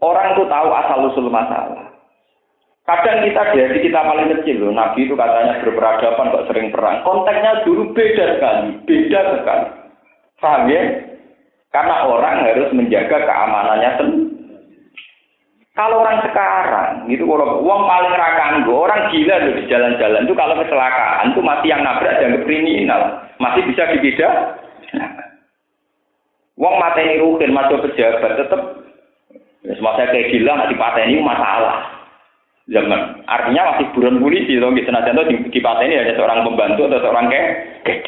Orang itu tahu asal usul masalah. Kadang kita dari kita paling kecil loh, Nabi itu katanya berperadaban kok sering perang. Konteksnya dulu beda sekali, beda sekali. Paham ya? Karena orang harus menjaga keamanannya sendiri. Kalau orang sekarang, itu kalau uang paling rakan orang gila loh di jalan-jalan itu kalau kecelakaan itu masih yang nabrak dan kriminal, masih bisa dibeda. uang mata ini rukin, masuk pejabat, tetap ya, semasa kayak gila, masih ini masalah zaman. Artinya masih buron polisi loh, gitu. Nah, contoh di, di ini ada seorang pembantu atau seorang kayak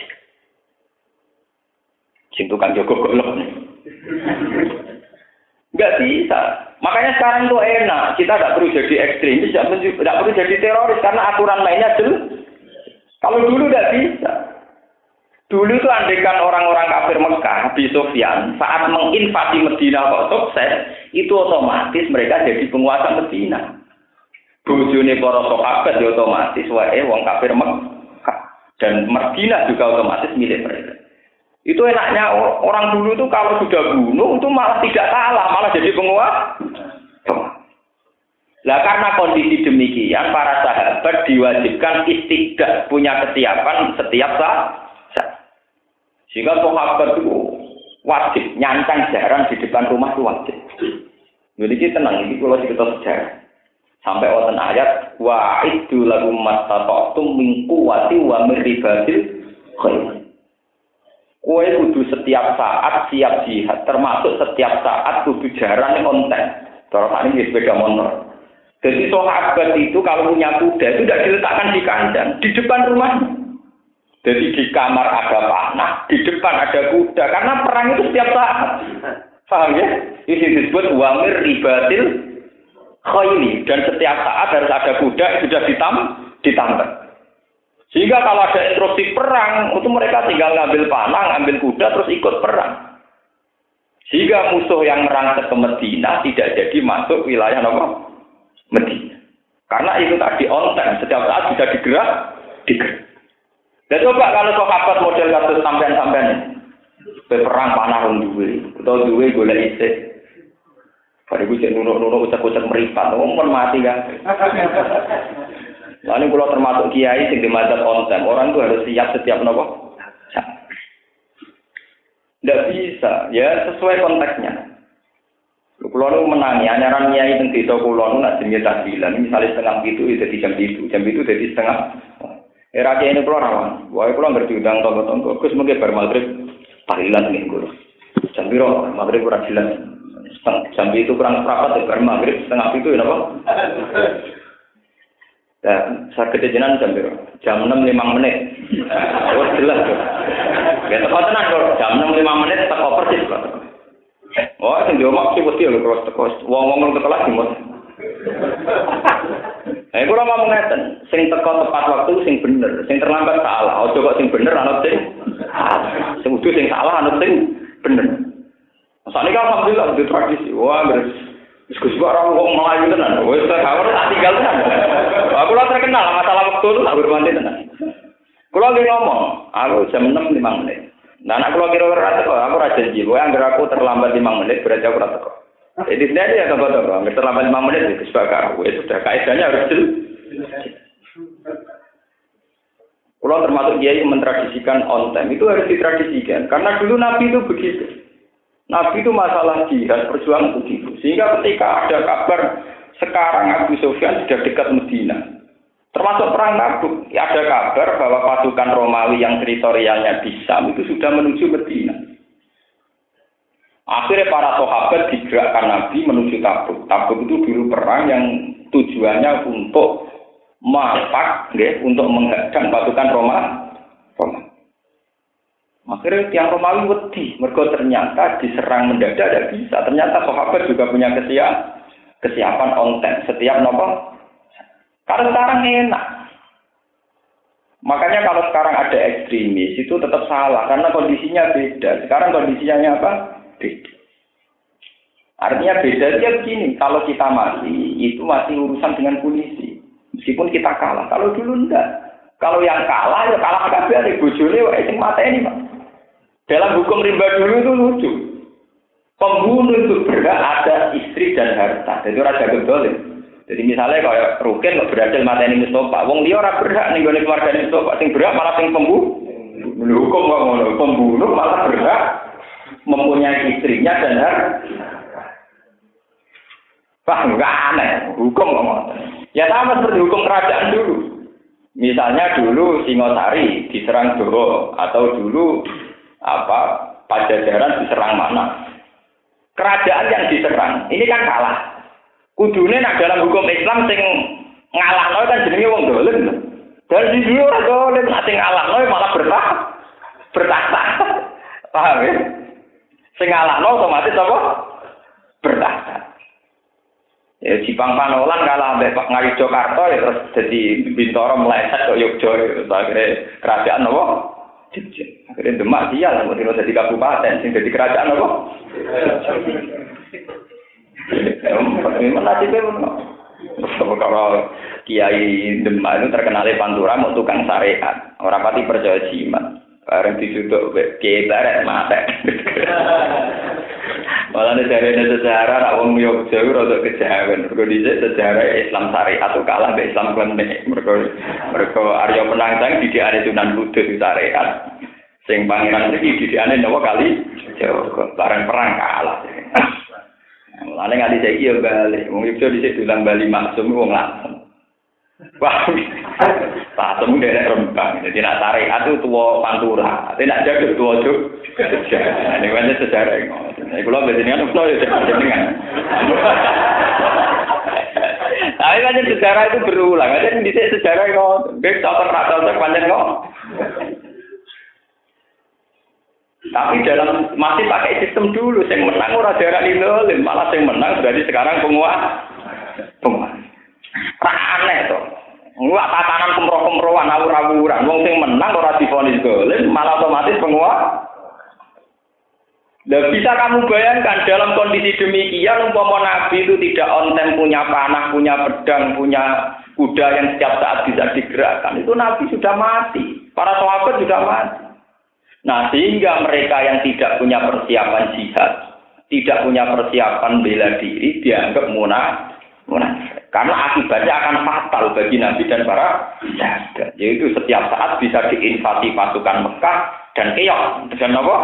Cintu kan Joko golok. Enggak bisa. Makanya sekarang tuh enak. Kita tidak perlu jadi ekstremis, tidak perlu jadi teroris karena aturan mainnya jelas. Kalau dulu tidak bisa. Dulu itu andekan orang-orang kafir Mekah, Abi Sofyan, saat menginvasi Medina kok sukses, itu otomatis mereka jadi penguasa Medina bojone para sahabat ya otomatis wae wong kafir Mekah dan Madinah juga otomatis milik mereka. Itu enaknya orang dulu tuh kalau sudah bunuh itu malah tidak salah, malah jadi penguasa. Lah karena kondisi demikian para sahabat diwajibkan istiqdah punya kesiapan setiap saat. Sehingga sahabat itu wajib nyancang jarang di depan rumah itu wajib. Jadi tenang, ini kalau kita sejarah. Sampai wonten ayat wa itu lagu mastata'tum min quwwati wa min ribatil khair. Kue kudu setiap saat siap jihad, termasuk setiap saat kudu jarang konten. Terus ini sepeda motor. Jadi sahabat itu kalau punya kuda itu tidak diletakkan di kandang, di depan rumahnya. Jadi di kamar ada panah, di depan ada kuda, karena perang itu setiap saat. Paham ya? Ini disebut wamir ribatil khayli dan setiap saat harus ada kuda yang sudah ditam ditambah. Sehingga kalau ada instruksi perang, itu mereka tinggal ngambil panah, ngambil kuda, terus ikut perang. Sehingga musuh yang merangsek ke Medina tidak jadi masuk wilayah apa? Medina. Karena itu tadi on time, setiap saat bisa digerak, digerak. Dan coba kalau sahabat model kasus sampean-sampean perang panah duwe, atau duwe boleh isi, pada gue nunuk-nunuk ucap-ucap meripat, ngomong mati kan. Lalu kalau termasuk kiai sing dimadzhab konten, orang tuh harus siap setiap nopo. Tidak bisa, ya sesuai konteksnya. Kulo nu menangi, anyaran kiai teng desa kulo nu nak jenenge tahlilan, misalnya setengah itu itu jam itu, jam itu jadi setengah. Era kiai ini kulo rawan, wae kulo ngerti udang tonggo-tonggo, Gus mungkin bar maghrib tahlilan nih kulo. Jam piro maghrib ora jelas jam itu kurang seperempat ya, maghrib setengah itu ya apa? Ya, saya kejajanan jam berapa? Jam enam lima menit. Oh jelas tuh. Ya tepat tenang kalau jam enam lima menit tak persis kok. Oh, sing diomong sih pasti lho terus terus. Wong-wong ketelah gimana? Eh, kula mau ngeten, sing teko tepat waktu sing bener, sing terlambat salah. Ojo kok sing bener anut sing sing udah sing salah anut sing bener. Saat ini kan alhamdulillah di tradisi. Wah, beres. Gus orang kok melayu tenan. Wes kawur tak tinggal tenan. Aku lah terkenal masalah waktu itu tak bermandi tenan. Kulo lagi ngomong, aku jam enam lima menit. Nah, anak kulo kira-kira kok, aku rajin janji. Gue anggar aku terlambat lima menit berarti aku rasa kok. Jadi sendiri ya toko, anggar terlambat lima menit itu sebagai aku. Itu sudah kaidahnya harus jelas. Kulo termasuk dia yang mentradisikan on time itu harus ditradisikan karena dulu Nabi itu begitu. Nabi itu masalah jihad perjuangan begitu. Sehingga ketika ada kabar sekarang Abu Sufyan sudah dekat Medina. Termasuk perang Tabuk, ada kabar bahwa pasukan Romawi yang teritorialnya di Sam itu sudah menuju Medina. Akhirnya para sahabat digerakkan Nabi menuju Tabuk. Tabuk itu dulu perang yang tujuannya untuk nggih, untuk menghadang pasukan Roma. Akhirnya tiang Romawi wedi, mergo ternyata diserang mendadak tidak bisa. Ternyata sahabat juga punya kesiap, kesiapan onten setiap nopo. Kalau sekarang enak. Makanya kalau sekarang ada ekstremis itu tetap salah karena kondisinya beda. Sekarang kondisinya apa? Beda. Artinya beda dia begini, kalau kita mati itu masih urusan dengan polisi. Meskipun kita kalah. Kalau dulu enggak. Kalau yang kalah ya kalah kabeh ada bojone wae sing mata ini, Pak. Dalam hukum rimba dulu itu lucu. Pembunuh itu berhak ada istri dan harta. Jadi jago dolim. Jadi misalnya kalau Rukin nggak berhasil mata ini Mustafa, wong dia orang berhak nih gue keluarga Mustafa, sing berhak malah sing pembunuh. Hukum nggak mau pembunuh malah berhak mempunyai istrinya dan harta. Wah, enggak aneh. Hukum ngomong. Ya sama seperti hukum kerajaan dulu. Misalnya dulu Singosari diserang Doro atau dulu apa Pajajaran diserang mana? Kerajaan yang diserang ini kan kalah. Kudune nak dalam hukum Islam sing ngalah kan jenenge wong dolim. Dan di dulu ora dolim, sing ngalah malah bertah bertahta. Paham ya? Sing ngalah otomatis apa? Bertahta. Ya Jipang Panolan kalah ambek Pak Ngayu Jakarta ya terus jadi Bintoro meleset ke Yogyo ya. akhirnya kerajaan apa? Jogja. Akhirnya Demak dia lah mau jadi kabupaten sing jadi kerajaan apa? Memang nasibnya kalau Kiai Demak itu terkenal Pantura mau tukang syariat, orang pati percaya jimat. Bareng disuduk Kiai Barat mate. Malah nih dari sejarah, nak wong Yogyo itu rada kejawen. Mereka di sejarah Islam syariat atau kalah be Islam klenik. Mereka mereka Arya Penangsang di ada Sunan Kudus syariat. Sing pangeran iki di ane nawa kali Jawa bareng perang kalah. Mulane ngali saiki yo bali. Wong Yogyo di dulang Bali maksum wong langsung. Wah, temu dari rembang. Jadi nak tarik itu tua pantura. Tapi nak jaga tua juk. Ini banyak sejarah. Ini kalau biasanya kan udah ya jenengan. Tapi banyak sejarah itu berulang. Ada di sejarah kok. Bek tak pernah panjang kok. Tapi dalam masih pakai sistem dulu, yang menang ora darah malah yang menang berarti sekarang penguat. Penguat. Aneh to. Enggak tatanan kemroh-kemrohan awur-awuran. Wong sing menang ora difonis golem, malah otomatis penguat. Dan bisa kamu bayangkan dalam kondisi demikian umpama Nabi itu tidak onten punya panah, punya pedang, punya kuda yang setiap saat bisa digerakkan. Itu Nabi sudah mati. Para sahabat sudah mati. Nah sehingga mereka yang tidak punya persiapan jihad, tidak punya persiapan bela diri, dianggap munafik munafik. Karena akibatnya akan fatal bagi Nabi dan para jaga. Yaitu setiap saat bisa diinvasi pasukan Mekah dan keok. Dan apa?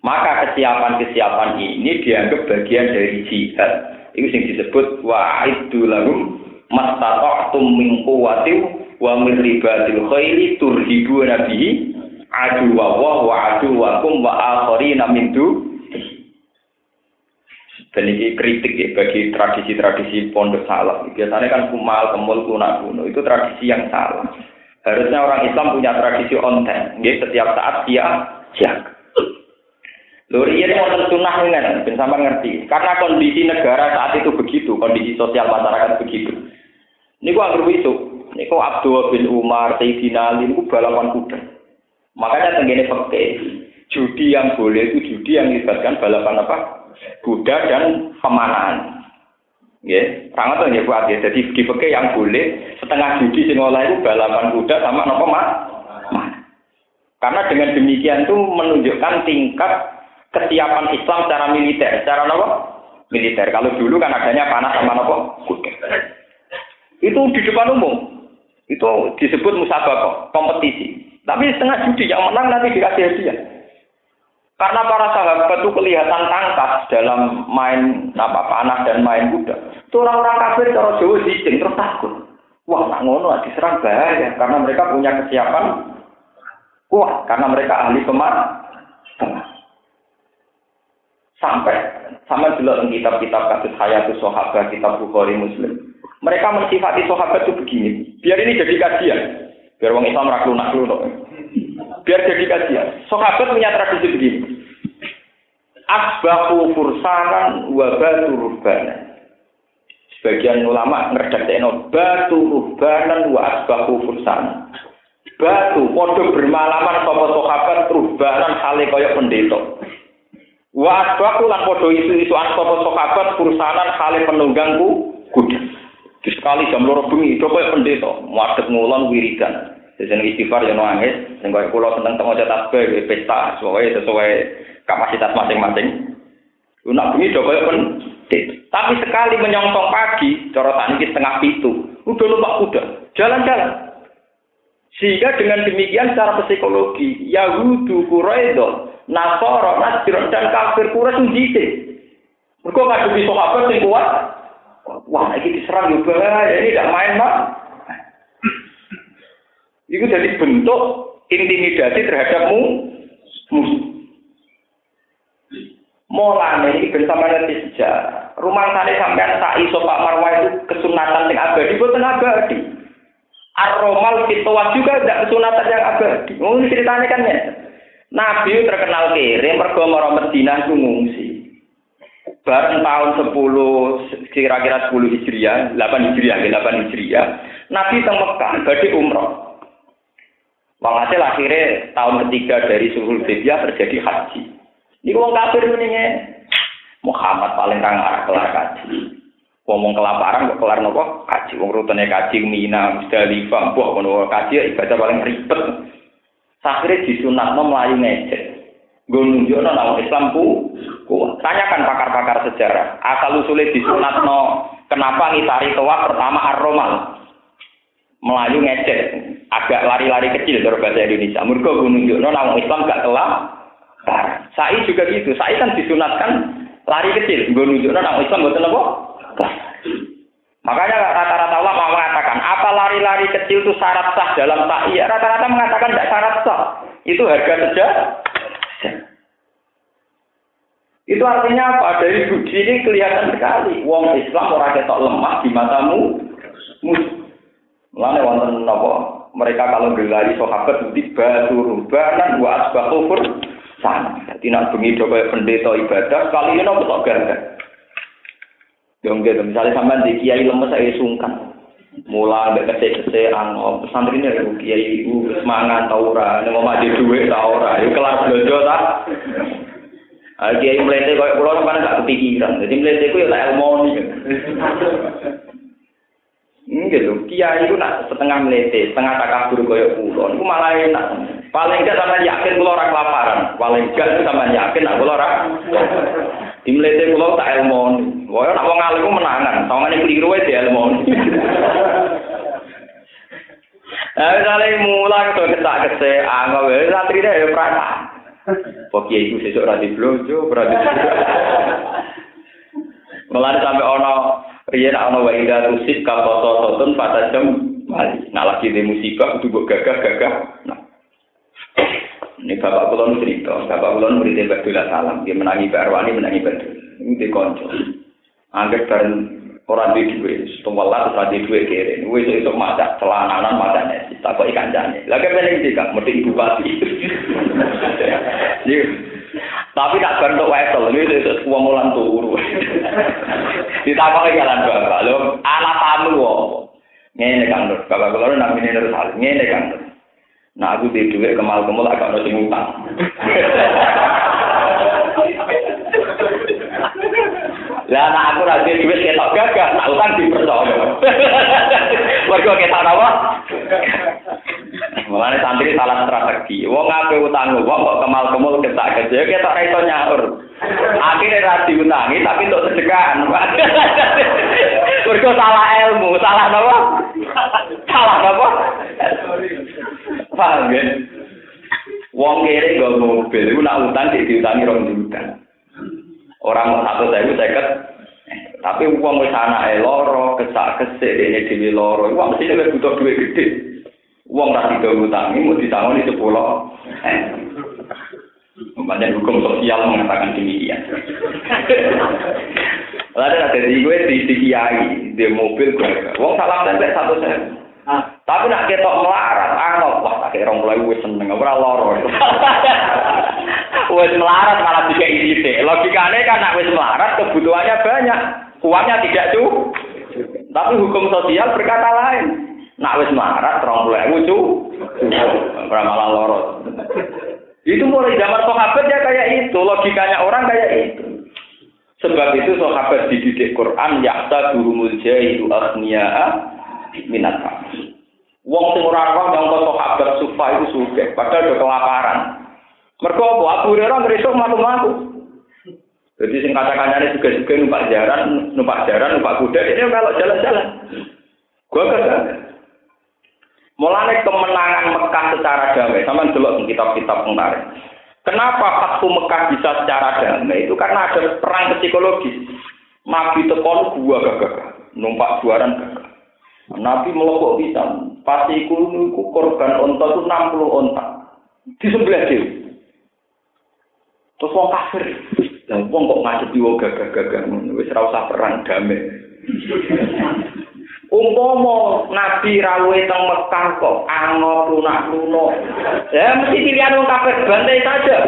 Maka kesiapan-kesiapan ini dianggap bagian dari jihad. Itu yang disebut wa'iddu lahum mastata'tum min wa min ribatil khairi turhibu nabihi adu wa wa adu wa kum wa akharina min dan ini kritik ya bagi tradisi-tradisi pondok salah. Biasanya kan kumal, kemul, kunak kuno. Itu tradisi yang salah. Harusnya orang Islam punya tradisi onten. Ya, setiap saat dia jaga. Luri ini mau sunnah ini, sama ngerti. Karena kondisi negara saat itu begitu, kondisi sosial masyarakat begitu. Ini gua anggap itu. Kok Abdul bin Umar, Sayyidina Ali, ini balapan kuda. Makanya tenggine pakai judi yang boleh itu judi yang melibatkan balapan apa? kuda dan pemanahan. Ya, sangat tuh ya buat ya. Jadi di yang boleh setengah judi sing itu balapan kuda sama nopo mak. Karena dengan demikian itu menunjukkan tingkat kesiapan Islam secara militer, secara nopo militer. Kalau dulu kan adanya panah sama nopo kuda. Itu di depan umum. Itu disebut musabaqah, kompetisi. Tapi setengah judi yang menang nanti dikasih hadiah. Karena para sahabat itu kelihatan tangkas dalam main apa panah dan main kuda. Itu orang-orang kafir cara Jawa dijeng terus takut. Wah, nak ngono diserang bahaya karena mereka punya kesiapan kuat karena mereka ahli kemar. Sampai sama dulu kitab-kitab kasus hayatus sahabat, kitab Bukhari Muslim. Mereka mensifati sahabat itu begini. Biar ini jadi kajian. Biar orang Islam ragu nak Biar jadi kajian. Sahabat punya tradisi begini. Asbahu fursanan wa batu rubbana. Sebagian ulama ngerdakno batu rubanan wa asbahu fursanan. Batu podo bermalaman sapa sahabat rubanan hale kaya pendeta. Wa asbahu lan podo isu-isuan sapa sahabat fursanan hale penunggangku kuda. Di sekali jam loro bengi coba pendeta muadep ngulon wiridan. Sejen istighfar ya nangis, sing kaya kula seneng teng tasbih pesta sesuai sesuai kapasitas masing-masing. Nak bengi do kaya Tapi sekali menyongsong pagi, cara tani setengah pitu, udah lupa kuda, jalan-jalan. Sehingga dengan demikian secara psikologi, Yahudu, Quraido, Nasoro, Nasir, dan kafir Quraisy sendiri. Mereka ngadepi sahabat yang kuat. Wah, ini diserang juga, ini tidak main, Pak. Itu jadi bentuk intimidasi terhadapmu musuh. Mulane iki ben sampeyan ngerti sejarah. Rumah tani sampean tak iso Pak Marwah itu kesunatan yang abadi boten abadi. Ar-Romal fitwah juga tidak kesunatan yang abadi. Ngomong ceritanya kan ya. Nabi terkenal kiri, mergo itu ngungsi. Bareng tahun 10 kira-kira 10 Hijriah, 8 Hijriah, 8 Hijriah. Nabi teng Mekah badhe umroh. Walhasil akhirnya tahun ketiga dari Sulhul Hudaybiyah terjadi haji. Ini wong kafir ini Muhammad paling kang arah kelar kaji. Ngomong kelaparan kok kelar nopo kaji. Wong rutene kaji Mina, Musdalifah, buah kono kaji ibadah paling ribet. Akhirnya disunatno melayu ngecek. Gue nunjukno nama Islam ku kuat. Tanyakan pakar-pakar sejarah. Asal usulnya disunatno kenapa ngitari toa pertama ar-romal. Melayu ngecek. Agak lari-lari kecil dari bahasa Indonesia. Mereka gue nunjukno nama Islam gak sekarang. Sai juga gitu. Sai kan disunatkan lari kecil. Gue nunjukkan orang Islam buat apa? Makanya rata-rata ulama mengatakan, apa lari-lari kecil itu syarat sah dalam? Iya, rata-rata mengatakan tidak syarat sah. Itu harga saja. Itu artinya apa? Dari budi ini kelihatan sekali. Wong Islam orang ketok lemah di matamu. Mulane wonten? Mereka kalau berlari sahabat di batu rubanan wa asbahu sana. Jadi nak bengi kaya pendeta ibadah, kali ini nopo tok gagah. Yo gitu, misalnya sampean di kiai lemes saya sungkan. Mula ambek kecek-kecek ang pesantren ini aku kiai ibu semangat tau ora, nek mau ta ora, yo kelar blojo ta. Ah kiai mlete koyo kula sampean gak kepikiran. Jadi mlete ku ya ilmu gitu. Kiai itu nak setengah melete, setengah takabur koyo kula. Iku malah enak. Paling enggak sama yakin kula ora kelaparan. Paling enggak sama yakin nak kula ora. Di melete kula tak ilmu. Koyo nak wong alim menangan, tawangane keliru wae di ilmu. Nah, misalnya mulang tuh ketak kese, anggap deh, ya. Kok kiai itu sesuk rati blojo, berarti. Mulai sampai ono Riyen ana wa ida tusik ka sotun pada jam mali. Nah lagi di musibah kudu gagah-gagah. Nah. Ini bapak kula cerita, bapak kula murid Badul Salam, dia menangi Mbak Arwani menangi Badul. Ini di konco. Anggap bareng orang di duwe, setelah terus di duwe kere. Wis iso maca celananan macane, tak kok ikan. Lah kepen iki Kak, mesti ibu pati. Tapi tak bentuk wesel, ini itu semua mulan turu. Ditakoni jalan bapak, lho anak tamu apa? Ngene Nur, bapak kula namine Nur Salim, ngene Nur. Nah aku di duit kemal kemal agak ono sing Lah anak aku ra duwe duit ketok gagah, tak utang dipercaya. Mergo ketok apa? Mulane santri salah strategi. Wong ngape utang wong kok kemal-kemul ketak kecil ketok ra iso nyaur. Akhirnya ra diutangi tapi untuk sedekahan. Mergo salah ilmu, salah napa? Salah napa? Paham ya? Wong kere nggo mobil iku nak utang diutangi rong juta. Orang satu saya seket, tapi uang wis anake loro, kesak kesik ini dewi loro, uang mesti lebih butuh duit gede. Uang tak tiga utangi mau ditangani sepuluh. Eh. Banyak hukum sosial mengatakan demikian. Lalu ada di gue di, di kiai, di mobil gue. Wong salam tempel satu sen. Tapi nak ketok melarat, anggap wah tak kira mulai gue seneng, ora loro. Wes melarat malah tiga ide. Logikanya kan nak wes melarat kebutuhannya banyak, uangnya tidak tuh. Tapi hukum sosial berkata lain. Nak wes melarat, terong lucu, ora malah loro. Itu mulai zaman sahabat ya kayak itu, logikanya orang kayak itu. Sebab itu sahabat dididik Quran yakta durumul jahilu aghniya'a minat Wong sing ora roh nyangka sahabat sufa itu suge, padahal udah kelaparan. Mergo apa? Abu Hurairah ngresuk matu-matu. Jadi sing kata-katanya juga juga numpak jaran, numpak jaran, numpak kuda, ini kalau jalan-jalan. Gua kagak. Mulane kemenangan Mekah secara damai, sama delok kitab-kitab kemarin. Kenapa Fathu Mekah bisa secara damai? Itu karena ada perang psikologis. Nabi tekon gua gagah, numpak juaran gagah. Nabi melokok bisa. Pasti iku korban onta itu 60 onta. Di sebelah dia. Terus wong kafir. Lah wong kok ngadepi wong gagah-gagah ngono wis ora usah perang damai. Umpama Nabi rawuhe teng Mekah kok angop lunak-lunak. Ya mesti pilihan wong kafir bantai saja.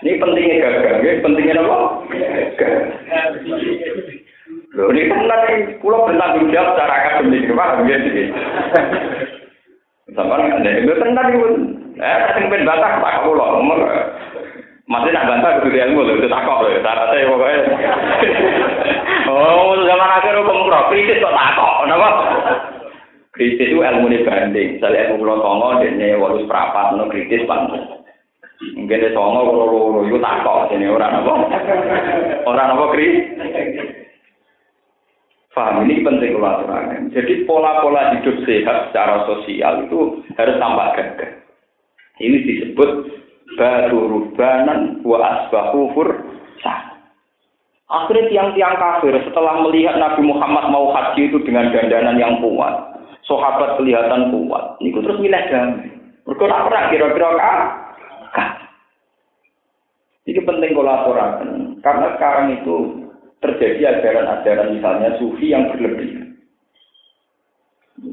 Ini pentingnya gagah, ini pentingnya apa? Gagah. Loh, ini kan nanti pulau bertanggung jawab secara akademik, gimana gitu. Sampai ada ibu tengah ibu, eh, sing ben batak, tak kula. Eh, masih nak bantah ke dia ibu, itu tak kok, tak rasa ibu. Oh, zaman akhir oh, ibu ngumpul, kritis kok tak kok, kenapa? Kritis itu ilmu ini banding, misalnya ibu ngumpul tongo, dia ini walus perapat, ini kritis banget. Mungkin dia tongo, ibu tak kok, ini orang apa? Orang apa kritis? Paham ini penting kalau. Jadi pola-pola hidup sehat secara sosial itu harus tampak gagah. Ini disebut baru rubanan wa asbahu. Akhirnya tiang-tiang kafir setelah melihat Nabi Muhammad mau haji itu dengan dandanan yang kuat, sahabat kelihatan kuat. Ini terus milih damai. Mereka pernah kira-kira kah? Ini penting kolaborasi karena sekarang itu terjadi ajaran-ajaran misalnya sufi yang berlebihan.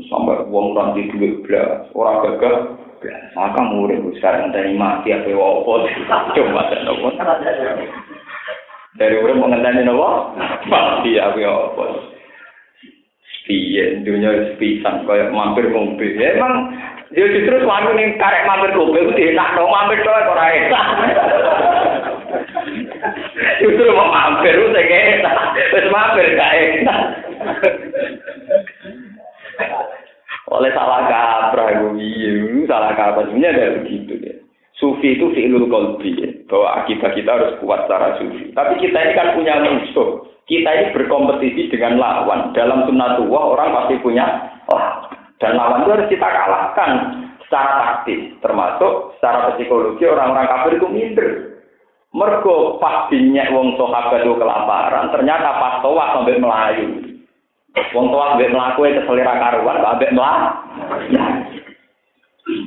Sampai uang nanti duit belas, orang gagal, maka murid sekarang dari mati apa wapo, coba dan nopo. Dari urip mengenai nopo, mati apa wapo. Piye dunia sepisan kayak mampir mobil. Ya, emang dia justru suami nih karek mampir mobil itu enak dong mampir doang orang enak. Justru mau mampir, saya. Terus mampir gak. Oleh salah kaprah, gue salah kaprah. Sebenarnya ada begitu ya. Sufi itu fi'lul kolbi ya. Bahwa akibat kita harus kuat secara sufi. Tapi kita ini kan punya musuh. Kita ini berkompetisi dengan lawan. Dalam sunnatullah orang pasti punya oh, Dan lawan itu harus kita kalahkan secara taktis. Termasuk secara psikologi orang-orang kafir itu minder. Mergo pas dinyek wong sahabat itu kelaparan, ternyata pas toa sampai melayu. Wong toa sampai melaku itu selera karuan, sampai melayu.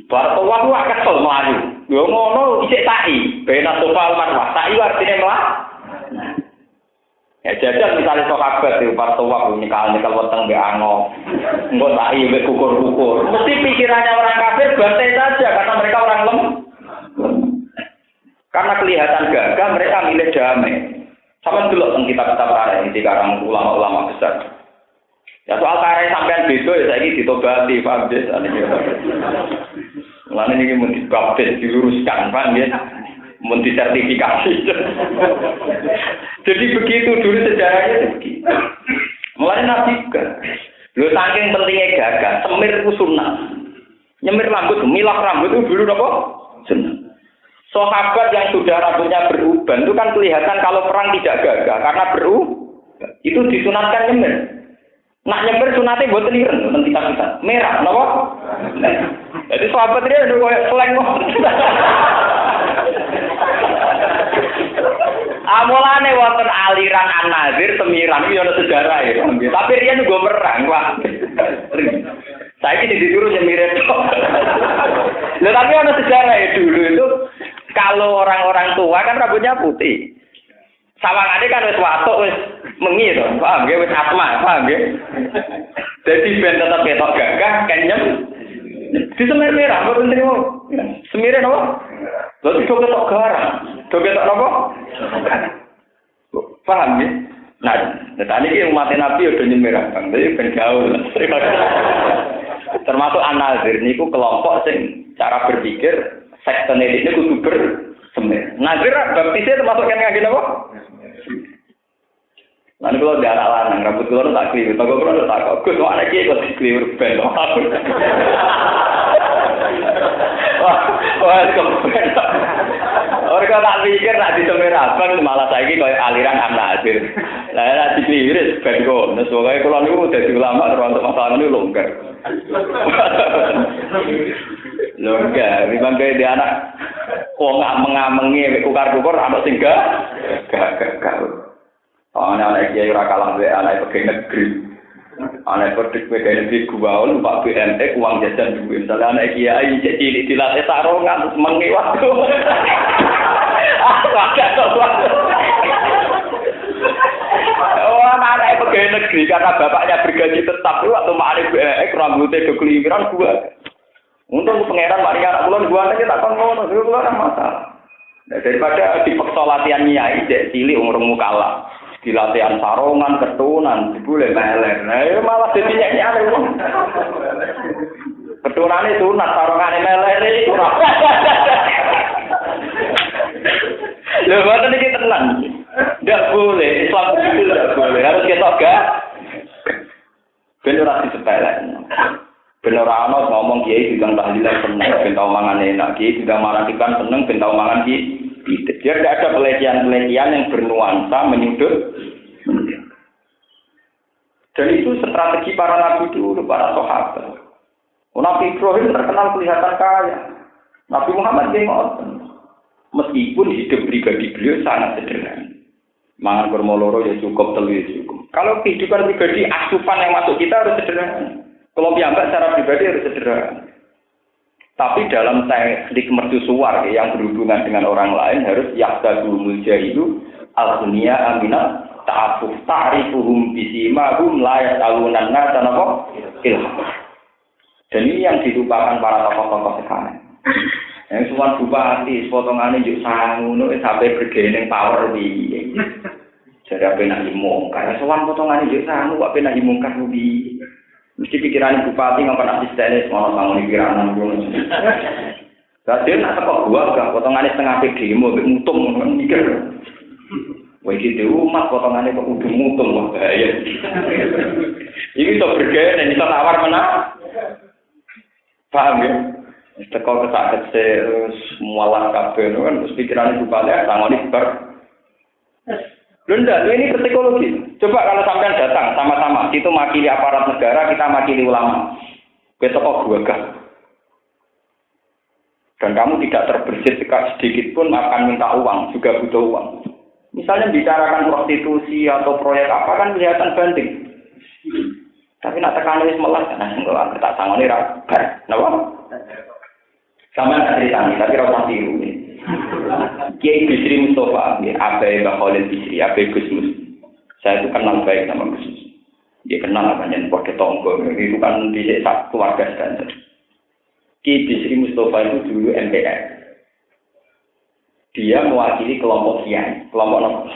Bar toa itu kesel melayu. Yo ngono isik tai, bena sofa marwah. Tai artinya melayu. Ya jajal misalnya sahabat itu pas toa nyekal nyekal weteng be ango. Engko tai kukur-kukur. Mesti pikirannya orang kafir bantai saja karena mereka orang lemah. Karena kelihatan gagah, mereka milih damai. Sama dulu tentang kitab-kitab karya ini sekarang ulama-ulama besar. Ya soal karya sampean beda ya saya ini ditobati, paham ya? Ini mau dibaptis, diluruskan, paham ya? Disertifikasi. Jadi begitu dulu sejarahnya begitu. Mulai nabi kan. Lu saking pentingnya gagah, semir itu sunnah. Nyemir rambut, milah rambut itu dulu apa? Sunnah. Sahabat yang sudah rambutnya beruban itu kan kelihatan kalau perang tidak gagah karena beru itu disunatkan nyemir. Nak nyemir sunatnya buat liren, nanti kita merah, nopo. Jadi sahabat dia udah kayak seleng Amulane wonten aliran An-Nazir semiran iki ana sejarah ya. Tapi dia juga perang, Pak. Saya ini disuruh nyemir itu. Loh, tapi ada sejarah ya dulu itu kalau orang-orang tua kan rambutnya putih. Sawangane kan wis watuk wis mengi to. Paham nggih wis asma, paham nggih. Dadi ben tetep ketok gagah kenyem. Di semir merah, mboten trimo. Semire napa? Lha itu ketok garang. Do ketok napa? Paham nggih? Nah, tadi ini umat Nabi udah nyemirah, jadi ben gaul. Termasuk anazir niku kelompok sing cara berpikir sekten ini kudu bersemir. Nazir baptisnya termasuk yang ngaji apa? Lalu kalau darah lanang, rambut kalau tak keliru, toko kalau tak kok, gue ada kiai kok keliru ben. Wah, wah. Orang tak pikir nak disemir abang malah saya kayak aliran anak hasil. Lah nak dikeliru ben kok. Nah, soalnya kalau niku udah ulama terus masalah ini longgar. Longgar, memang kayak dia anak wong ngameng-amengi ukar-ukar anak sing gak gak gak. Anak-anak kiai ora kalah mbek anak pegawai negeri. Anak pedik pegawai negeri gua numpak BMX uang jajan duwe. Misalnya anak kiai cek cilik dilatih sarongan mengi waktu. Oh, anak pegawai negeri karena bapaknya bergaji tetap waktu mari BMX rambutnya do keliwiran gua. Untung pangeran mari anak bulan gua aja tak kon ngono, gua ora masalah. Daripada dipaksa latihan nyai, cek cilik umur mukalah. di latihan sarongan, ketunan, boleh meler. Nah, ya malah jadi nyanyi aneh. Ketunan itu sunat, sarongan meler itu. Lho, buatan ini tenang. Tidak boleh, Islam itu tidak boleh. Harus kita gak. Benar rasi sepele. Benar ana ngomong kiai juga tahlilan seneng, ben tau mangan enak, kiai juga maratikan seneng, ben tau mangan kiai. Biar tidak ada pelecehan-pelecehan yang bernuansa menyudut. Dan itu strategi para nabi dulu, para sahabat. Nabi Ibrahim terkenal kelihatan kaya. Nabi Muhammad dia Meskipun hidup pribadi beliau sangat sederhana. Mangan kurma loro ya cukup, telu ya cukup. Kalau kehidupan pribadi, asupan yang masuk kita harus sederhana. Kalau biambak secara pribadi harus sederhana. Tapi dalam teknik mercusuar yang berhubungan dengan orang lain harus yahdadul jahilu al-dunia aminat ta'afuf ta'rifuhum bisimahum layak talunan nasa napa ilham. Dan ini yang dilupakan para tokoh-tokoh sekarang. Yang semua bupati, juga sangu, itu sampai bergening power di. Jadi apa yang imong? Karena semua potongannya juga sangu, apa yang imongkan di. Mesti pikiran bupati nggak pernah asisten, semua bangun pikiran gue. Jadi nak sepak gua gak potongannya setengah PD, mau mutung mikir. Wah gitu umat potongannya kok udah mutung wah bahaya. Ini tuh bergaya dan bisa nawar mana? Paham ya? Teko kesakit terus mualah kabeh kan terus pikiran bupati sangoni ber Lunda, ini psikologi. Coba kalau sampean datang sama-sama, itu makili aparat negara, kita makili ulama. Besok gue gak. Dan kamu tidak terbersit sedikit pun akan minta uang, juga butuh uang. Misalnya bicarakan prostitusi atau proyek apa kan kelihatan banding. Tapi nak tekan wis melas, nah enggak tak sangoni ra bar. Napa? Sama tak cerita tapi ora tiru. Kiai Bisri Mustafa, ya, Abai Mbak Khalil Bisri, Abai Gus Mus. Saya itu kenal baik sama Gus Mus. Dia kenal namanya Pode Tonggo, itu kan di satu keluarga Sedancer. Kiai Bisri Mustafa itu dulu MPR. Dia mewakili kelompok kiai, kelompok nopo.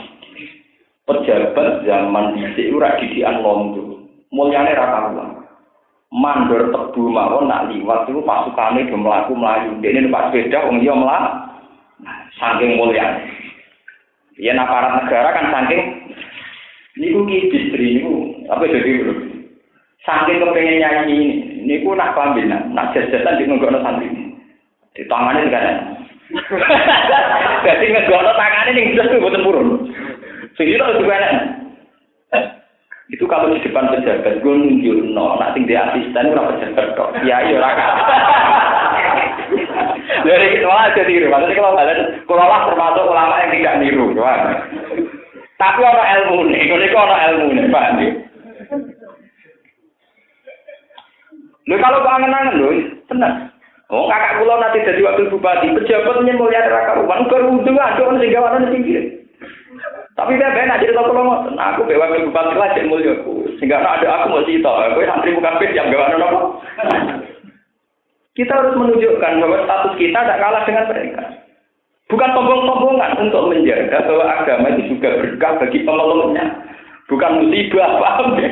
Pejabat zaman di ora didikan londo. Mulyane ra karuan. Mandor tebu mawon nak liwat itu pasukane do mlaku mlayu. Dene numpak sepeda wong liya mlaku. Saking mulia. Ya aparat negara kan saking niku ki distri niku. Apa jadi saking kepengen nyanyi ini niku nak pambil nak nak jajan di ngono santri. Di tangannya juga kan? Jadi ngegono tangannya nih jelas tuh buatan purun. Sehingga itu juga itu kalau di depan pejabat gue nunjuk no nanti di asisten gue pejabat kok ya iya raka dari malah jadi niru maksudnya kalau kalian kalau lah termasuk ulama yang tidak niru tapi orang ilmu nih kalau itu orang ilmu nih pak Lho kalau kangen-kangen lho, tenang. Oh, kakak kula nanti jadi wakil bupati, pejabat mulia neraka uang, kerudu ada orang sing gawanan pinggir. Tapi dia benar jadi tahu kalau aku bawa ke bupati lah jadi mulia aku. Sehingga ada aku mau cerita, aku santri bukan pes yang bawa apa. Kita harus menunjukkan bahwa status kita tidak kalah dengan mereka. Bukan sombong-sombongan untuk menjaga bahwa agama itu juga berkah bagi pemeluknya. Bukan musibah, paham ya?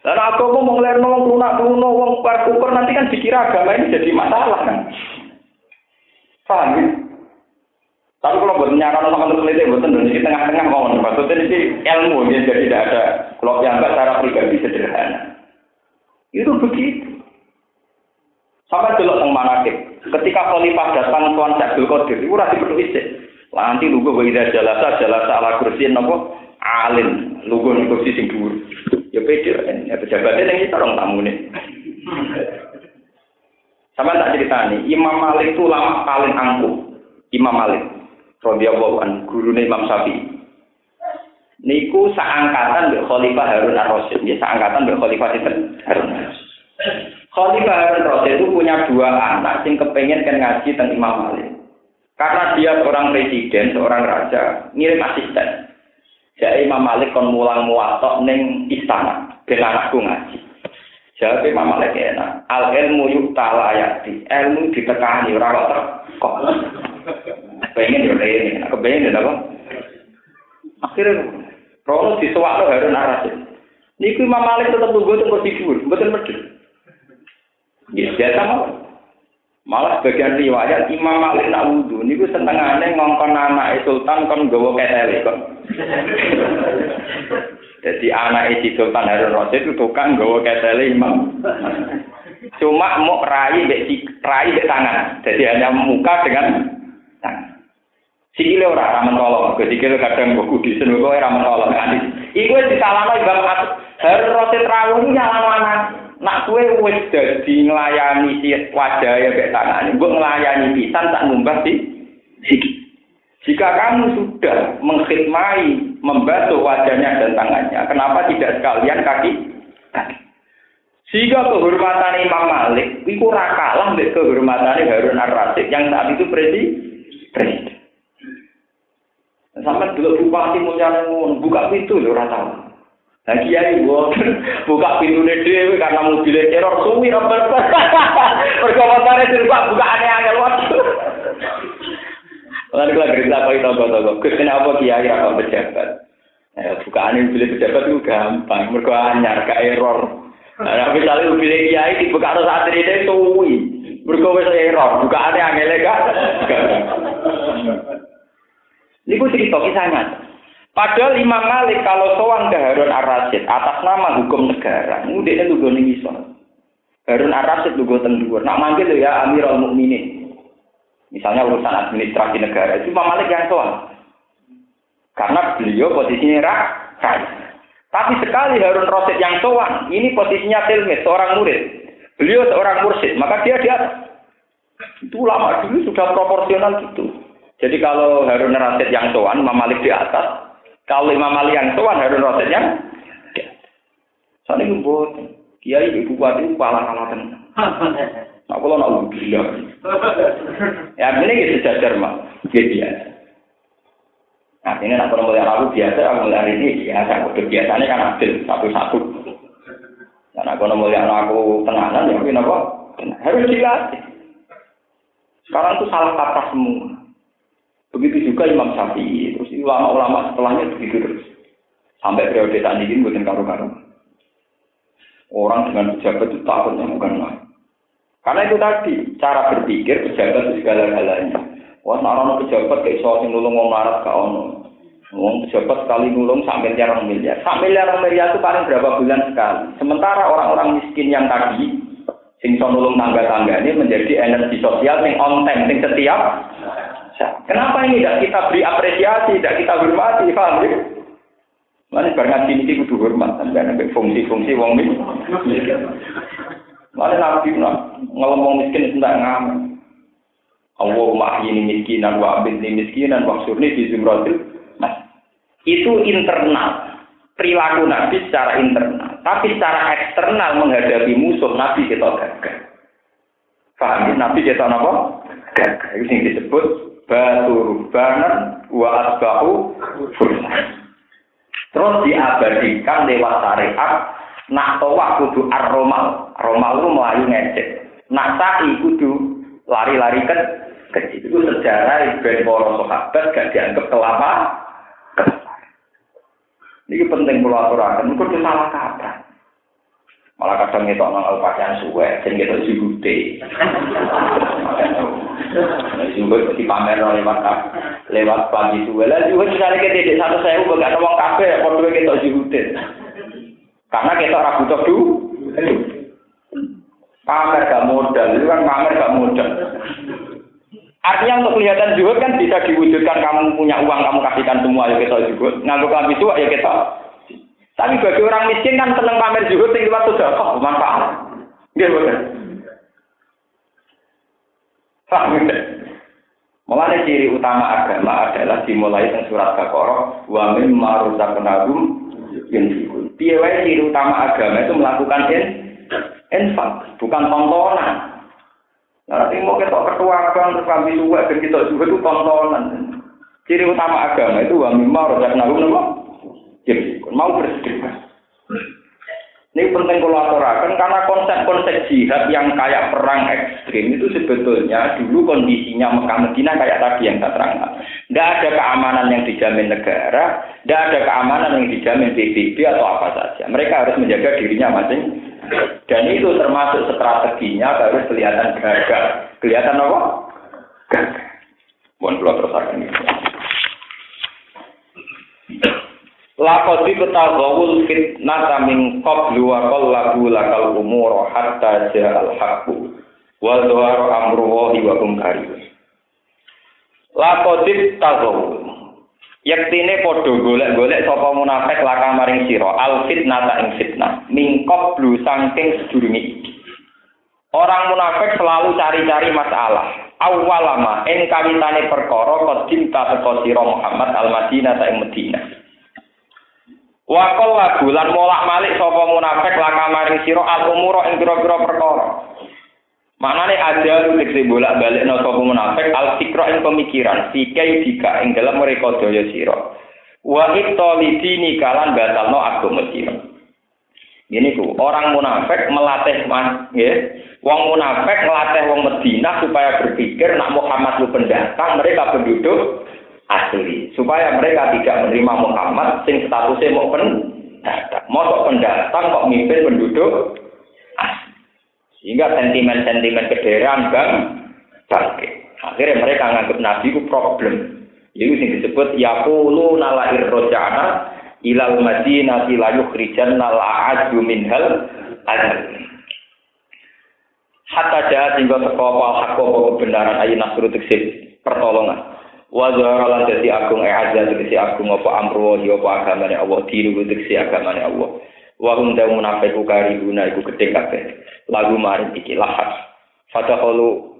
Lalu aku mau ngeliat wong lunak luno wong kuper nanti kan dikira agama ini jadi masalah kan. Paham ya? Tapi kalau buat nyara sama peneliti, buat di tengah-tengah mau maksudnya ini ilmu ya, jadi tidak ada kalau yang cara pribadi sederhana. Itu begitu. Sampai dulu teng manakib. Ketika khalifah datang tuan Abdul Qadir, itu rasi perlu isi. Nanti lugu wa idza jalasa jalasa ala kursi nopo alim, lugu ning kursi sing dhuwur. Ya pede ya pejabatnya yang itu orang tamu nih. Sama tak cerita nih, Imam Malik itu lama paling angkuh. Imam Malik radhiyallahu an gurune Imam Syafi'i. Niku seangkatan mbek Khalifah Harun Ar-Rasyid, ya seangkatan mbek Khalifah Sinten Harun Ar-Rasyid. Khalifah Harun Rasyid itu punya dua anak yang kepengen kan ngaji tentang Imam Malik. Karena dia seorang presiden, seorang raja, ngirim asisten. Jadi Imam Malik kon mulang muatok neng istana, ben anakku ngaji. Jadi Imam Malik enak. Al ilmu yuk talayati, ilmu ditekani ora kok. Pengen yo ini, aku pengen apa? Akhirnya Rono disuwak lo Harun Arasid. Niku Imam Malik tetap tunggu tunggu tidur, betul betul. Ya biasa. Malah bagian riwayat Imam Malik nak wudhu niku senengane ngongkon anak sultan kon nggawa ketele kok. Jadi anak si Sultan Harun Rasid itu tukang nggawa ketele Imam. Cuma mau rai bek rai bek tangan. Jadi hanya muka dengan tangan. Sikile ora ra mentolo, sikile kadang mbok kudisen kok ora mentolo kan. Iku disalahno Imam Harun Rasid rawuh nyalano anak. Nak kue wis dadi nglayani si wajah ya mek tangan, mbok nglayani pisan tak ngumbah di siki. Jika kamu sudah mengkhidmati, membantu wajahnya dan tangannya, kenapa tidak sekalian kaki? kaki? Sehingga kehormatan Imam Malik itu kalah dengan kehormatan Harun Ar-Rasyid yang saat itu presiden. Sampai dulu bupati mulia buka pintu lho ora tahu. Nah kiai buka pintu dhewe karena mobilnya teror suwi apa. Mergo motare dirubah buka aneh-aneh waduh. Lalu kalau cerita apa itu apa Gus kenapa kiai apa pejabat? Ya, bukaan mobil pejabat itu gampang, mereka gak error. Nah, misalnya mobil kiai dibuka atau saat ini suwi, mereka bisa error, bukaannya angel gak? Ini gue cerita kisahnya. Padahal Imam Malik kalau sowan ke Harun Ar-Rasyid atas nama hukum negara, ini dia lugu nih. Harun Ar-Rasyid lugu tendur. Nak manggil ya Amirul Mukminin. Misalnya urusan administrasi negara itu Imam Malik yang sowan. Karena beliau posisinya rakyat. Tapi sekali Harun Rasyid yang sowan, ini posisinya tilmid, seorang murid. Beliau seorang mursid, maka dia di atas. Itu lama dulu sudah proporsional gitu. Jadi kalau Harun Rasid yang sowan, Imam Malik di atas. Kalau Imam Malik yang sowan, Harun Rasid yang. Soalnya buat Kiai ibu kuat itu kalah kalah tenang. Nah, kalau nak gila. Ya, ini gitu sejajar mah. Gitu. Nah, ini nak kalau melihat aku biasa, aku melihat ini biasa. Aku biasanya kan adil satu-satu. Dan aku melihat aku tenanan, ya mungkin apa? Harus dilatih. Sekarang itu salah kata semua. Begitu juga Imam Syafi'i, ulama-ulama setelahnya begitu terus. Sampai periode tadi ini bukan karu-karu. Orang dengan pejabat itu takutnya bukan lain. Karena itu tadi, cara berpikir pejabat itu segala-galanya. Wah, narono pejabat kayak soal yang nulung wong larat ke ono. Pejabat sekali nulung sampai miliar miliar. Sampai miliar miliar itu paling berapa bulan sekali. Sementara orang-orang miskin yang tadi, sing nulung tangga-tangga ini menjadi energi sosial yang on time, yang setiap Kenapa ini tidak kita beri apresiasi, tidak kita hormati, paham ya? Mana barang ngaji ini kudu hormat, sampai ada fungsi-fungsi wong miskin. Mana nabi ngelomong miskin tidak ngamen. Allahumma ini miskinan wa abidni miskinan wa surni di zumratil. Nah, itu internal. Perilaku Nabi secara internal. Tapi secara eksternal menghadapi musuh Nabi kita gagal. Paham ya? Nabi kita apa? Gagal. Itu yang disebut batu rubanan wa asbahu Terus diabadikan lewat syariat nak tawaf kudu ar-romal. Romal itu melayu ngecek. Nak sa'i kudu lari-lari kan kecil. Itu sejarah ben para sahabat gak dianggap kelapa. Ini penting kalau aturakan, itu salah kaprah. Malah kadang itu orang pakaian suwe, kita jihute. Jihute di pamer lewat lewat pagi suwe. Lah jihute misalnya kita tidak satu saya gak ada uang kafe, kalau kita jihute. Karena kita orang butuh du. Pamer gak modal, itu kan pamer gak modal. Artinya untuk kelihatan juhud kan bisa diwujudkan kamu punya uang kamu kasihkan semua ya kita juhud. Kami itu ya kita tapi bagi orang miskin kan seneng pamer zuhud sing liwat sedekah manfaat. Nggih boten. Paham ya? Mulanya ciri utama agama adalah dimulai dengan surat Baqarah wa mim maruzaqnahum yunfikun. Piye wae ciri utama agama itu melakukan in, infak, bukan tontonan. Nanti mau kita ketua bang terus kami juga dan kita juga itu tontonan. Ciri utama agama itu wa mim maruzaqnahum jadi mau bersedekah. Ini penting kalau aturakan karena konsep-konsep jihad yang kayak perang ekstrim itu sebetulnya dulu kondisinya Mekah Medina kayak tadi yang saya terangkan. Tidak ada keamanan yang dijamin negara, tidak ada keamanan yang dijamin PBB atau apa saja. Mereka harus menjaga dirinya masing. Dan itu termasuk strateginya harus kelihatan gagal. Kelihatan apa? Gagal. Mohon keluar terus akan Lakoti ketagawul fitnata min qablu wa qallabu lakal umur hatta ja'al haqqu wa dhaharu amru wahi wa hum karihun. Lakoti tagawul Yaktine padha golek-golek sapa munafik laka maring sira al fitnata ing fitnah min qablu saking sedurunge. Orang munafik selalu cari-cari masalah. Awalama ing kawitane perkara kodim ta teko Muhammad al-Madinah ta Madinah. Wakol lagu lan molak malik sapa munafik laka maring sira al umura ing pira-pira perkara. Maknane ada tegese bolak-balik no sapa munafik al fikra ing pemikiran, sikai dika ing dalam mereka daya sira. Wa ittolidini kalan batalno agama sira. Ini ku orang munafik melatih mas, ya. Wong munafik melatih wong Medina supaya berpikir nak Muhammad lu pendatang, mereka penduduk asli. Supaya mereka tidak menerima Muhammad sing statusnya mau pendatang mau pendatang kok mimpin penduduk sehingga sentimen-sentimen kederaan bang bangkit. Akhirnya mereka menganggap Nabi itu problem. Itu yang disebut yakulu nalair rojana ilal madinati la yukhrijanna la'adu minhal adal hatta jahat hingga teko apa kebenaran ayi nasru pertolongan wa zahara lan dadi agung e aja tegese agung apa amru wa apa agamane Allah diru tegese agamane Allah. Wa hum da munafiqu karibuna iku gedhe kabeh. Lagu mari iki lahas. Fatahalu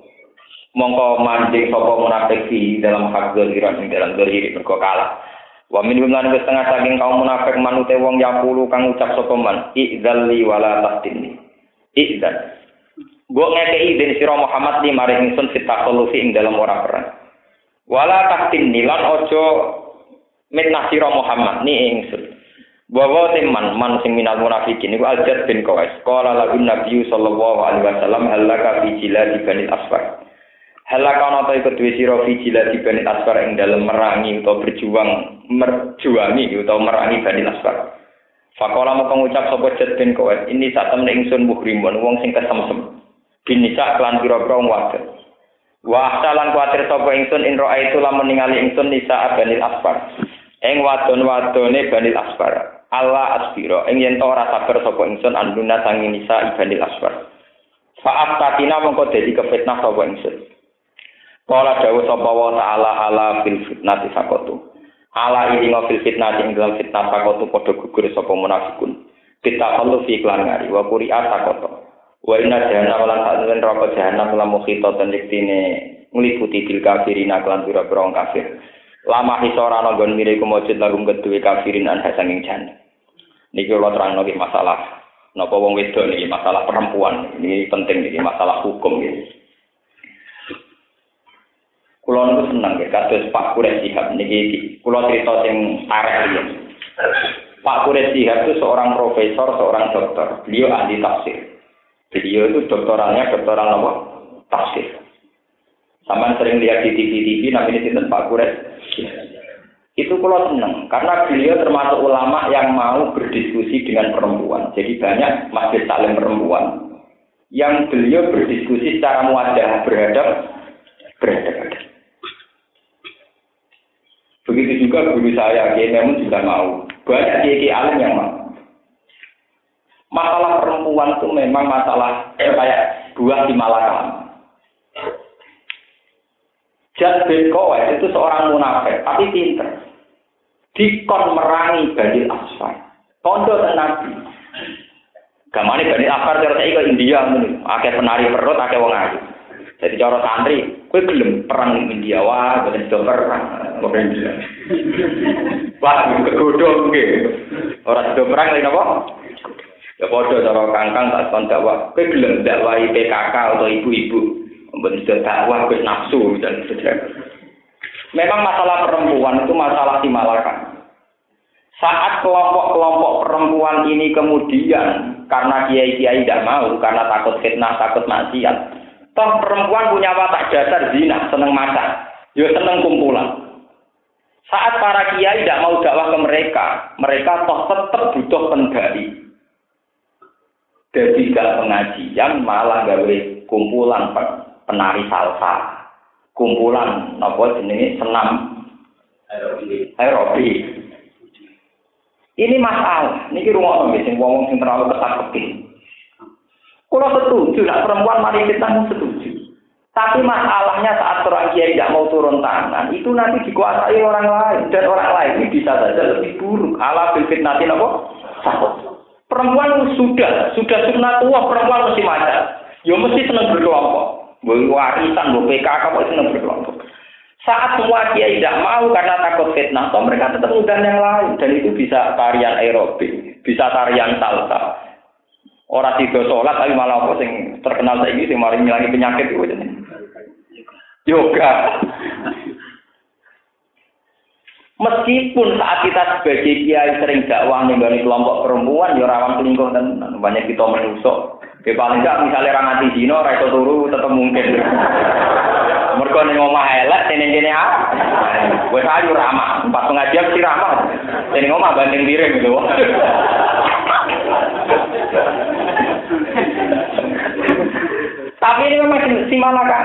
mongko manjing sapa munafik dalam hak zahiran ing dalam zahiri mergo kalah. Wa min lan wis setengah saking kaum munafik manute wong yapulu kang ucap sapa man idzalli wala tahtini idzal. Gue ngekei dari siro Muhammad li mari ingsun fitakolufi ing dalam ora perang. Wala tahtin nilan ojo mitnah Muhammad ni ingsun. Bahwa teman man sing minal munafikin iku Al-Jad bin Qais. Qala lahu Nabi sallallahu alaihi wasallam halaka fi jiladi bani asfar. Halaka ana ta iku duwe sira fi jiladi bani asfar ing dalem merangi utawa berjuang merjuangi utawa merangi bani asfar. Fakola mau pengucap sapa Jad bin Qais, ini sak temne ingsun muhrimun wong sing kesemsem. Binisa klan pira-pira wadon. Wa ahsalan kuatir sapa ingsun in itu lamun ningali ingsun nisa banil asfar. Ing wadon-wadone banil asfar. Allah asbiro ing yen ora sabar sapa ingsun anduna sangi nisa banil asfar. Fa'af tatina mongko dadi kefitnah sapa ingsun. Kala dawuh sapa wa ta'ala ala fil fitnati sakotu. Ala ini ngofil fitnah ing dalam fitnah sakotu padha gugur sapa munafikun. Kita perlu fi iklan ngari wa quri'at sakotu. Wa inna jahannam lan sa'ten neraka jahannam lan mukhita ten diktine ngliputi bil kafirin lan pira-pira kafir. Lama hisora ana nggon mire kumujud lagu kedue kafirin an sanging jan. Niki kula terangno iki masalah napa wong wedok niki masalah perempuan. Ini penting niki masalah hukum iki. Kulo niku seneng ya kados Pak Kures Sihab niki kulo cerita sing arek iki. Pak Kures Sihab itu seorang profesor, seorang dokter. Beliau ahli tafsir. Beliau itu doktoralnya doktoral apa? Tafsir. Sama sering lihat di TV-TV namanya sinten Pak Kures. Itu kulo seneng karena beliau termasuk ulama yang mau berdiskusi dengan perempuan. Jadi banyak masjid saling perempuan yang beliau berdiskusi secara muadah berhadap berhadap. Begitu juga guru saya, Kiai Memun juga mau. Banyak Kiai alim yang mau. Masalah perempuan itu memang masalah eh, kayak buah di Malakam. Jad bin Kowes itu seorang munafik, tapi pinter. Dikon merangi Bani Asfar. Kondo Nabi. Gamane Bani Asfar cara saya ke India, akeh penari perut, akeh wong ayu. Jadi cara santri, kue gelem perang India, wah, boleh perang. Pokoknya bilang. Wah, kegodong mungkin. Orang sudah perang lagi apa? Ya podo cara kangkang tak kon dakwah. Kowe gelem dakwahi PKK atau ibu-ibu. Sudah dakwah kowe nafsu dan sebagainya. Memang masalah perempuan itu masalah timalakan. Saat kelompok-kelompok perempuan ini kemudian karena kiai-kiai tidak mau, karena takut fitnah, takut maksiat. Toh perempuan punya watak dasar zina, seneng masak, ya seneng kumpulan. Saat para kiai tidak mau dakwah ke mereka, mereka toh tetap butuh pendali. Jadi gak pengajian malah gawe kumpulan penari salsa, kumpulan apa jenenge senam aerobik. Ini masalah. Niki rumah nggih sing wong sing terlalu ketat keping. Kalau setuju, nak perempuan mari kita setuju. Tapi masalahnya saat orang kiai tidak mau turun tangan, itu nanti dikuasai orang lain dan orang lain ini bisa saja lebih buruk. Allah bilfit nanti nopo Perempuan sudah sudah sunat tua perempuan mesti macet. Ya mesti senang berkelompok. Warisan, PKK, boleh senang berkelompok. Saat semua kiai tidak mau karena takut fitnah, toh mereka tetap undang yang lain dan itu bisa tarian aerobik, bisa tarian salsa, Orang tiga sholat tapi malah apa sing terkenal ini sing mari ngilangi penyakit itu. Yoga. Meskipun saat kita sebagai kiai sering dakwah nih kelompok perempuan, ya rawan selingkuh dan banyak kita menusuk. Ya paling enggak misalnya orang anti zino, raiso turu tetap mungkin. Mereka nih ngomah elek, sini sini ah. Gue sayu ramah, empat pengajian sih ramah. Sini ngomah banding diri gitu. Tapi ini memang si kan.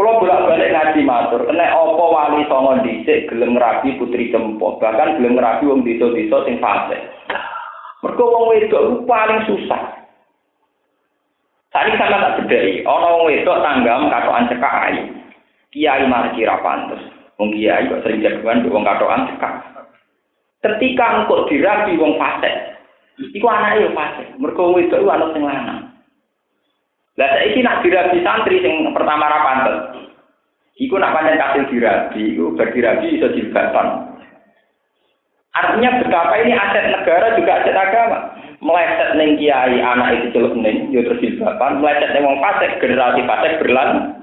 Kalau bolak-balik ngaji matur, kena opo wali songo dhisik gelem rabi putri tempo, bahkan gelem rabi wong desa-desa sing fase. Mergo wong wedok paling susah. Tadi sama tak bedai, ana wong wedok tanggam katokan cekak ayu. Kiai malah kira pantes. Wong kiai kok sering jagoan wong katokan cekak. Ketika engkau dirabi wong fase, iku anake yo fase. Mergo wedok iku ana sing lanang. Lah saiki nak dirabi santri sing pertama ra pantes. Iku nak pancen kasil dirabi, iku berdirabi iso jilbatan. Artinya betapa ini aset negara juga aset agama. Meleset neng kiai anak itu celuk neng, yo terus jilbatan. Meleset neng wong fasik, generasi fasik berlan,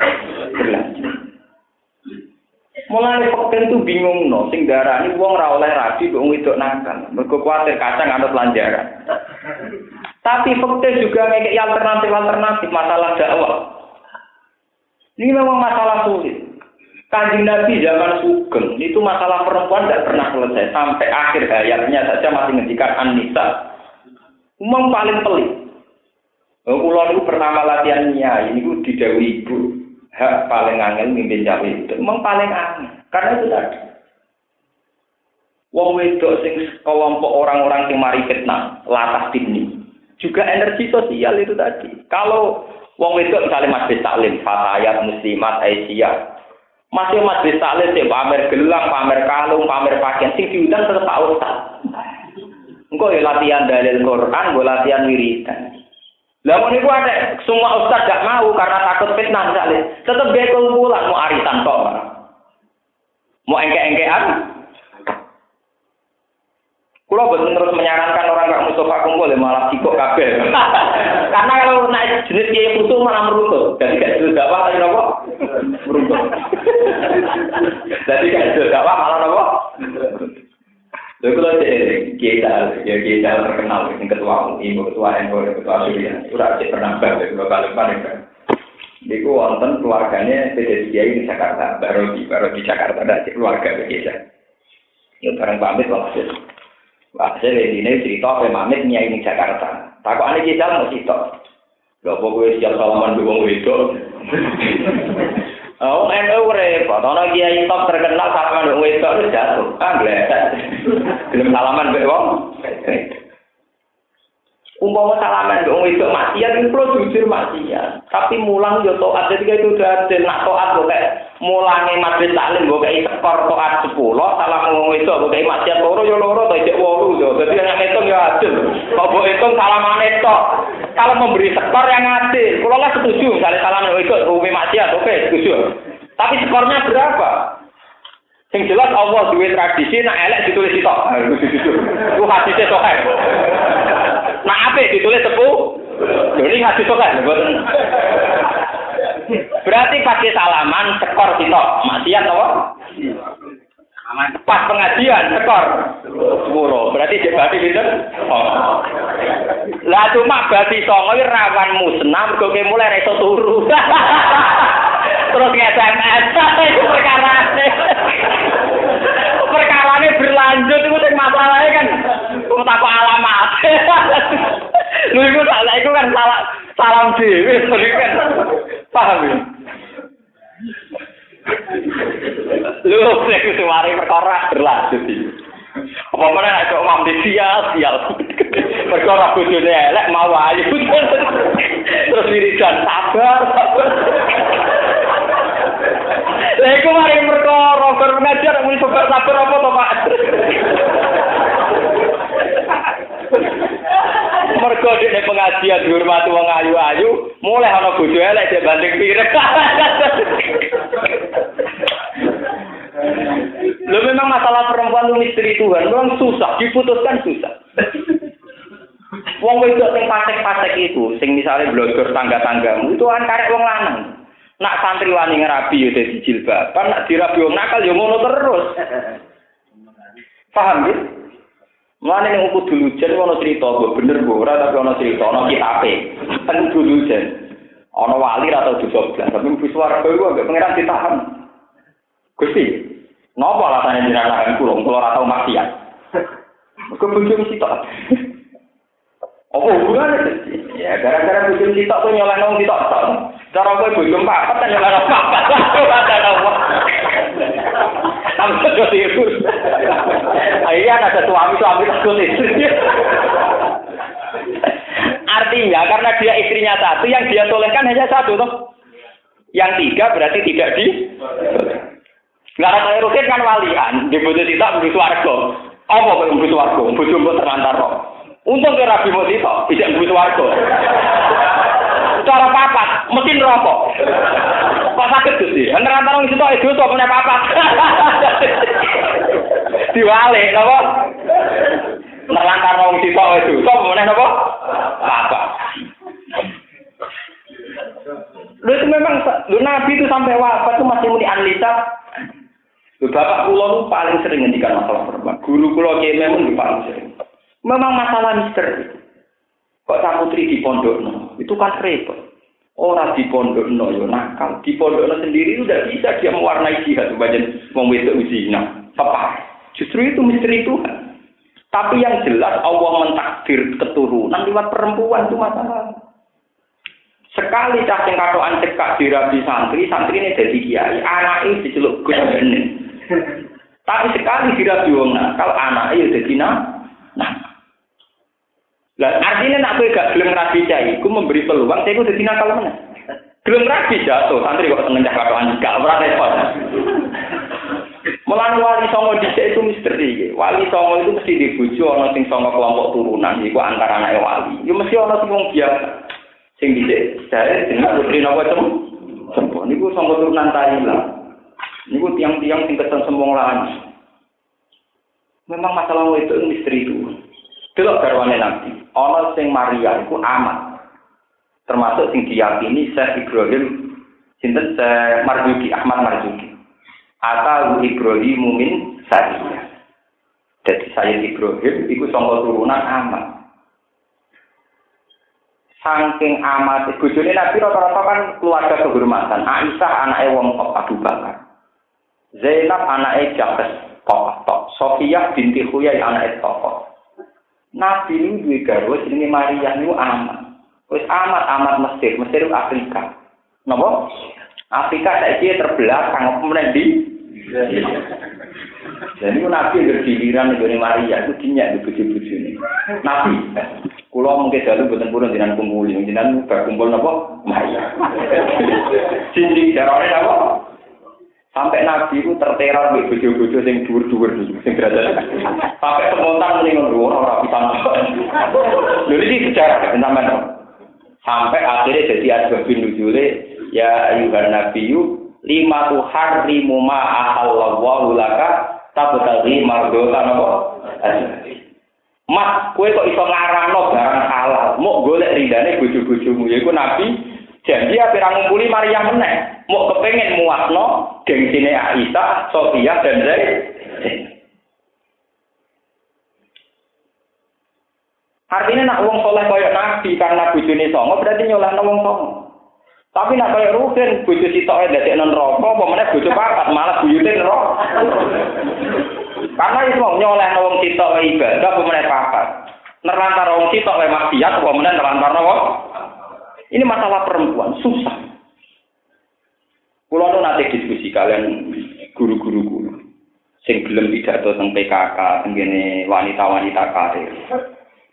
berlanjut. Mulai fakir itu bingung no, sing darah ini wong ra oleh rabi, wong itu nakal. Mergo kuatir kacang ada pelanjaran. Tapi fakta juga ngekek alternatif-alternatif masalah dakwah. Ini memang masalah sulit. Kanjeng Nabi zaman Sugeng itu masalah perempuan tidak pernah selesai sampai akhir hayatnya saja masih ngendikan Anissa. Umum paling pelik. Kulo itu pernah latihan nyai, ini gue didawi ibu. Hak paling angel mimpin cawe itu. Memang paling angel. Karena itu tadi. Wong wedok sing kelompok orang-orang sing mari fitnah, latah timni juga energi sosial itu tadi. Kalau wong itu misalnya masjid taklim, fatayat, muslimat, aisyah, masih masjid taklim sih pamer gelang, pamer kalung, pamer pakaian, sing diundang tetap Pak Ustaz. Engkau ya latihan dalil Quran, gue latihan wiridan. Lah mau niku ada semua ustaz gak mau karena takut fitnah misalnya. Tetap dia kumpulan mau arisan kok. Mau engke-engkean, Kulo betul terus menyarankan orang gak Mustafa kumpul ya malah sikok kabel. Karena kalau naik jenis kiai putu malah meruntuh. Jadi gak jelas apa tadi nopo. Beruntung. Jadi kan itu dakwah malah apa? Lalu kalau kita, ya kita terkenal, yang ketua ibu ketua NU, ketua Surya, sudah pernah balik, dua kali paling kan. Iku wonten keluarganya PD Kiai di Jakarta, baru di baru di Jakarta ada keluarga begitu. Ya bareng pamit lah hasil. Hasil ini cerita apa pamit nyai di Jakarta. Takut aneh kita mau cerita. Gak apa gue siap salaman dua wong itu. Oh, NU repot. Ono kiai top terkenal salaman dua wong itu itu jatuh. Ah, geletek. Belum salaman dua wong. Umpama salaman dong itu maksiat itu perlu jujur maksiat. Tapi mulang yo taat ketika itu udah ada nak taat kok kayak mulange majlis taklim kok kayak skor taat 10, salah ngomong itu kok kayak maksiat loro yo loro to cek 8 yo. Dadi yang hitung yo adil. Kok mbok hitung salaman tok. Kalau memberi skor yang adil, kalau lah setuju misalnya salaman itu rumi maksiat, oke setuju. Tapi skornya berapa? Sing jelas Allah duwe tradisi nak elek ditulis sitok. Ku hadise sokeh. Nak apik ditulis sepuh. Ini hadis sokeh mboten. Berarti pakai salaman skor sitok. Maksiat apa? Pas pengajian skor sepuro. Berarti dia berarti pinten? Oh. Lah cuma berarti songo rawan musnah mergo mulai reso turu. Terus nge-SMS itu perkara perkarane berlanjut itu masalahnya kan tak alamat. Lu iku salah iku kan salah salam dhewe kan. Paham ya? Lu sing suwari perkara berlanjut iki. Apa mana nek kok mamdi sia sial. Perkara bojone elek mau ayu. Terus wiridan sabar, sabar. Lah iku mari perkara bar ngajar muni sabar sabar apa to, Pak? Mergo di pengajian dihormati wong ayu-ayu, mulai ana bojo elek dia banding pirek. Lo memang masalah perempuan itu misteri Tuhan, memang susah, diputuskan susah. Wong wedok sing pasek-pasek itu, sing misalnya blogger tangga-tanggamu, itu kan karek wong lanang. Nak santri wani ngerabi ya dadi jilbab, nak dirabi wong nakal ya ngono terus. Paham ya? Mana yang aku dulu jen, ada cerita, gue bener gue, ora tapi ada cerita, ada kitab, kan dulu jen. Ada wali atau dosa belas, tapi aku suara gue, gue gak pengen ditahan. Gusti, kenapa rasanya jenak nahan kurung, kalau rata mati ya? Gue bener gue cerita. Apa hubungan? Ya, gara-gara bener gue cerita, gue nyolah nong, cerita. Cara gue bener gue empat, kan nyolah nong, empat, Sampai ke situ. Akhirnya ada suami-suami takut istri. Artinya karena dia istrinya satu, yang dia solehkan hanya satu toh. Yang tiga berarti tidak di. Nggak ada rutin kan walian, di bojo tidak beli suarga. Apa kok suarga? Bojo mbok terlantar kok. Untung ke Rabi Mutito, tidak beli suarga. Cara papat, mesin rokok. Kok sakit tuh sih? Antara-antara itu itu tuh punya papat. Diwale, nopo? Nerlantar wong sitok itu, kok meneh nopo? Papat. Lu itu memang, lu Nabi itu sampai wafat itu masih muni anlita. Lu bapak kulo itu paling sering ngendikan masalah perempuan. Guru kulo kiai memang paling sering. Memang masalah misteri. Kok tak putri di pondok no? Itu kan repot. Orang di pondok no yo nakal. Di pondok no sendiri itu udah bisa dia mewarnai jihad. Bagian wedok uzina. Apa? Justru itu misteri Tuhan. Tapi yang jelas Allah mentakdir keturunan lewat perempuan itu masalah. Sekali cah sing katokan cekak dirabi santri, santri ini jadi kiai, anak ini diceluk bener. Tapi sekali dirabi wong nakal, anak ini jadi nah. Lah artinya nak kowe gak gelem rabi cai, ku memberi peluang saya ku dadi nakal mana? Gelem rabi jatuh, santri kok seneng cah katokan gak ora repot. Melan wali songo dhisik itu misteri. Wali songo itu mesti dibujuk ana sing songo kelompok turunan iku antara anak wali. Ya mesti ana sing wong biasa. Sing dhisik saya dengan putri napa tem? Sempo niku songo turunan Thailand. Niku tiang-tiang sing keteng sembong lan. Memang masalah itu misteri itu. Delok garwane Nabi. Ana sing Maria iku amat. Termasuk sing diyakini Syekh Ibrahim Sinten Marzuki Ahmad Marzuki. Atau Ibrahim min Sariyah. Jadi saya Ibrahim itu sangka turunan amat. Saking amat, bojone Nabi rata-rata kan keluarga kehormatan. Aisyah anaknya wong kok Abu Bakar. Zainab anaknya Jabes tok tok. Sofiyah binti Huyai anaknya tok Nabi ini duwe garwa jenenge Maria niku amat. Wis amat amat Mesir, Mesir Afrika. Napa? Afrika saiki terbelakang kemudian di jadi Nabi yang giliran dari Maria itu dinyak di buju-buju ini. Nabi, kulo mungkin dulu buatan purun dengan kumpul, dengan berkumpul nopo Maria. Cincin jarone nopo. Sampai Nabi itu terteror di buju-buju yang dur-dur yang berada. Sampai spontan mendingan dua orang bisa. Lalu ini sejarah sampai sampai akhirnya jadi ada bin nuzule ya ayuhan nabiyyu lima tuh hari ma ahallallahu laka tabtaghi mardota napa? Mas, kowe kok iso ngarangno barang halal, mau golek ridane bojo-bojomu yaiku Nabi janji ape ra ngumpuli Maryam meneh. Mau kepengen muasno gengsine Aisyah, Sofia dan Zaid. Artinya nak wong soleh kaya Nabi karena bojone songo berarti nyolehno wong songo. Tapi nak kaya Ruhin, bojo sitoke dadek non rokok, apa meneh bojo papat, malah buyute neraka. Karena itu mau nyoleh wong sitok ibadah, apa meneh papat. Nerantar wong sitok wae maksiat, apa meneh nerantar wong. Ini masalah perempuan, susah. Kulo nanti diskusi kalian guru-guru guru. Sing gelem pidato tentang PKK, tentang wanita-wanita karir.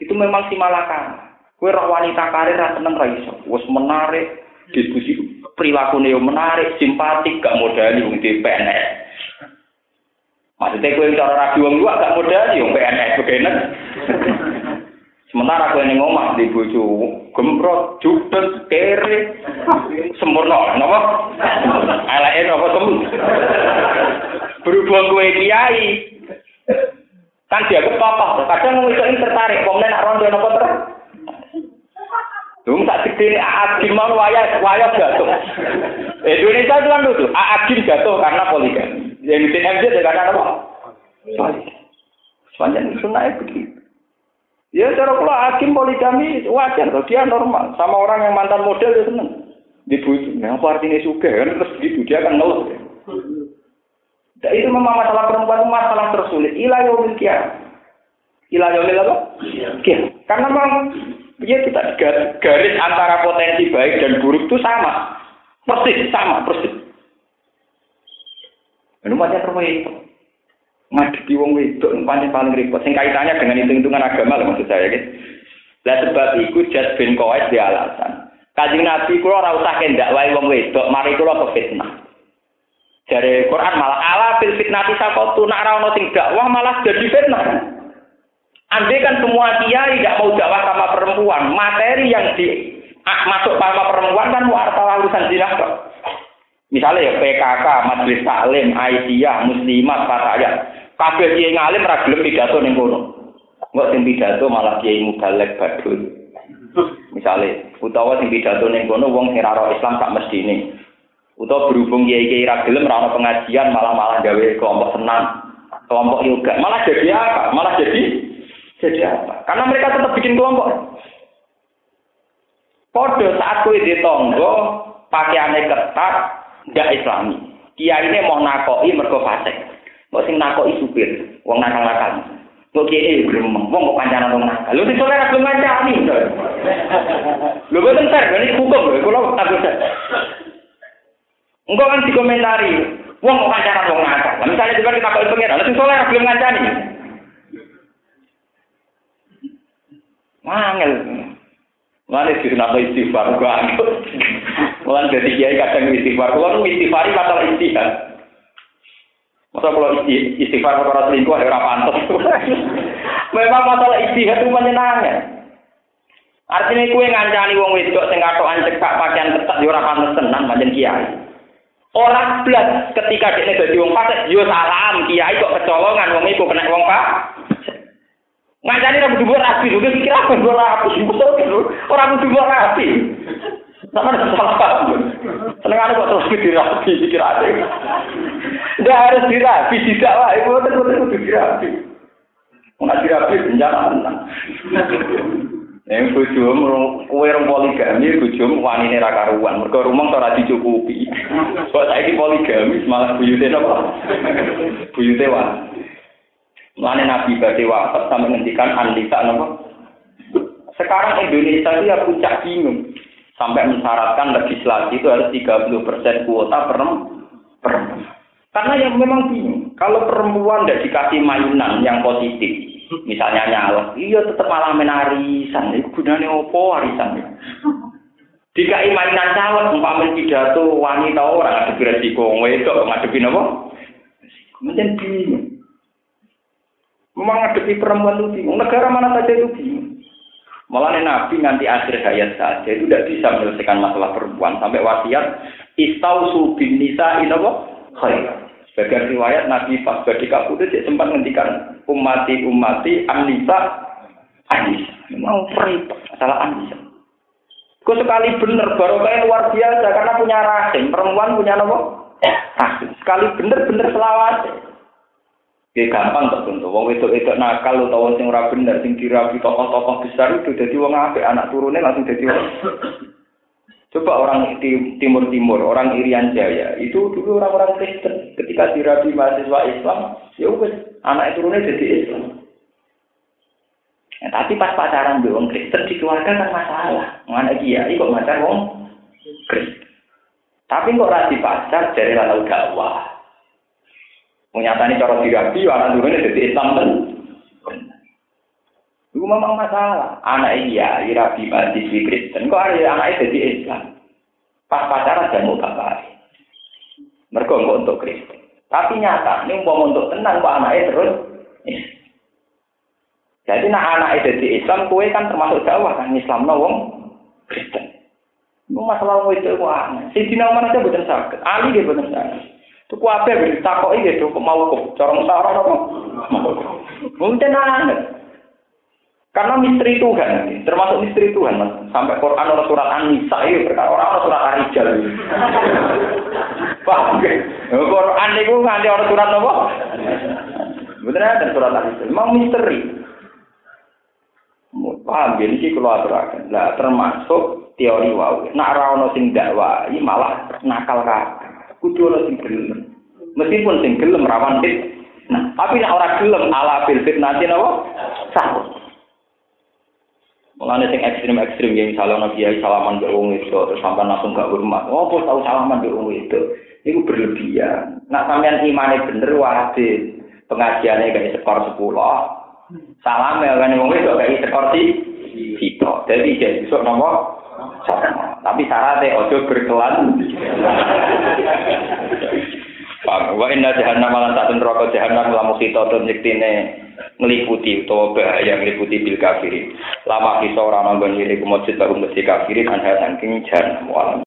Itu memang si malakan. Kue roh wanita karir ra seneng ra iso. Wes menarik, diskusi perilaku neo menarik, simpatik, gak modal wong PNS. Maksudnya kue cara rapi wong luar gak modal wong PNS begini. Sementara kue ning omah di bojo gemprot, judes, kere, sempurna, napa? Eleke napa tem? Berhubung kue kiai, kan dia kepapa. Kadang wong itu tertarik, wong nek rondo napa terus? Dong tak gede Agim mau wayah wayah jatuh. Indonesia itu kan lucu. Agim jatuh karena poligami. Yang di TMJ karena apa? Sepanjang sunnah begitu. Ya cara kalau Agim poligami wajar dia normal. Sama orang yang mantan model dia seneng. Dibujuk. Nah, apa artinya suka kan terus gitu dia akan ngeluh. Nah, itu memang masalah perempuan masalah tersulit. Ilah yaumil kiamat. Ilah yaumil apa? Kiamat. Karena memang Iya kita garis antara potensi baik dan buruk itu sama. Persis, sama, persis. Macam rumah itu. Ngadepi wong itu paling paling repot. Sing kaitannya dengan hitung-hitungan agama lah maksud saya gitu. Lah sebab itu jas bin Qais di alasan. Kanjeng Nabi kula ora usah kendak wae wong wedok, mari kula ke fitnah. Dari Quran malah ala fil fitnati sakotu nak ra ono sing dakwah malah jadi fitnah. Andai kan semua kiai tidak mau dakwah sama perempuan, materi yang di ah, masuk sama perempuan kan wartawan urusan zina kok. Misalnya ya PKK, Majelis Taklim, Aisyah, Muslimat, Fatayat. Kabeh kiai ngalim ra gelem pidato ning kono. Enggak sing pidato malah kiai mubalek badul. Misalnya, utawa sing pidato ning kono wong sing Islam tak mesti ini. Utawa berhubung kiai-kiai ra gelem ra pengajian malah-malah gawe kelompok senam, kelompok yoga. Malah jadi apa? Malah jadi jadi apa? Karena mereka tetap bikin kelompok. Podo saat kue di tonggo, pakaiannya ketat, nggak islami. Kiai ini mau nakoi mergo fasik. Mau sing nakoi supir, wong nakal-nakal. Kok kiai gremeng, wong kok kancanan wong nakal. Lu disoleh ra belum ngancani. Lu boten ter, ini hukum lho, kula takut. Engkau kan dikomentari, wong kok kancanan wong nakal. Misalnya juga kita kok pengen, lu sing soleh ra belum ngancani. Mangel. Mana sih kenapa istighfar gua. Mulan jadi kiai kadang istighfar. Nu istighfar masalah istihad. Masa kalau istighfar para selingkuh ada pantas. Memang masalah istihad itu menyenangkan. Artinya kue ngancani wong wedok sing katokan cekak pakaian ketat yo ora pantes tenan pancen kiai. Orang blas ketika dia dadi wong fasik yo salam kiai kok kecolongan wong iku kena wong pak. Ngancani ra kudu rapi, lho kira apa ora rapi, Ora kudu rapi. Sama ada salah paham. Senengan kok terus dirapi dikirane. Ndak harus dirapi tidak lah, ibu terus terus dirapi. Nggak dirapi bencana tenang. Yang bojomu kowe rong poligami bojomu wanine ra karuan, mergo rumah ora dicukupi. Kok saiki poligami malah buyute napa? Buyute wae. Mulane Nabi badhe wafat sampai ngendikan anlisa napa? Sekarang Indonesia itu ya puncak bingung. Sampai mensyaratkan legislasi itu harus 30% kuota perempuan. Karena yang memang bingung. Kalau perempuan tidak dikasih mainan yang positif, misalnya nyala, iya tetap malah menarisan. Itu gunanya opo warisan ya. Dikai mainan calon, umpamanya pidato wanita orang ada resiko, wedok ngadepi apa? Kemudian bingung. Memang ngadepi perempuan itu bingung. Negara mana saja itu bingung. Malah Nabi nanti akhir hayat saja itu tidak bisa menyelesaikan masalah perempuan sampai wasiat istausu bin nisa inapa khair. Sebagai riwayat Nabi pas badi kabudut dia sempat menghentikan umati umati anisa anis. Memang repot masalah anisa. Kau sekali bener kayak luar biasa karena punya rahim perempuan punya nopo rahim. Sekali bener-bener selawat. Ya gampang tertentu. Wong wedok itu nakal utawa sing ora bener sing dirabi tokoh-tokoh besar itu jadi wong apik, anak turunnya langsung jadi wong. Coba orang di Timur Timur, orang Irian Jaya, itu dulu orang-orang Kristen. Ketika dirabi mahasiswa Islam, ya wes anak turunnya jadi Islam. Ya, tapi pas pacaran di wong Kristen di keluarga kan masalah. Mana dia, kok pacar wong Kristen. Tapi kok rasi pacar dari lalu dakwah. Menyatani cara dirabi, anak turunnya jadi Islam kan. Itu memang masalah. Anak iya, dirabi mahasiswi Kristen. Kok ada anak jadi Islam? Pas pacaran dan mau bapak. Mereka enggak untuk Kristen. Tapi nyata, ini mau untuk tenang, kok anaknya terus. Jadi nak anak jadi Islam, kue kan termasuk dakwah kan Islam wong Kristen. Itu masalah wong itu wah. Si Dina mana aja bukan sakit. Ali dia bukan sakit. Tuku apa ya takok iki tuku mau kok corong sarang apa? Mungkin aneh. Karena misteri Tuhan, termasuk misteri Tuhan, mas. Sampai Quran orang surat An-Nisa itu perkara orang orang surat Ar-Rijal. Paham ya? Quran itu nganti orang surat apa? Bener ada surat Ar-Rijal. Memang misteri. Paham ya? Ini kalau aturakan. Nah, termasuk teori wau. Nak rawon sing dakwah, malah nakal kakak. Kudu ana sing gelem. Meskipun sing gelem rawan fit. Nah, tapi nek ora gelem ala bil nanti napa? Sah. Mulane sing ekstrim-ekstrim yang salah nabi kiai salaman ke wong itu terus sampai langsung gak hormat. Oh, kok tahu salaman ke wong itu? Itu berlebihan. Nak sampean imane bener wajib pengajiannya kayak skor 10. Salam ya kan wong itu kayak skor sih. Jadi jadi besok nomor Tapi syaratnya ojo berkelan. Pak, wa inna jahannam lan tak neraka jahannam lamu to nyektine ngeliputi utawa bahaya ngeliputi bil kafirin. Lama kisah ora nanggon ngene kumujud baru mesti kafirin anha saking jahannam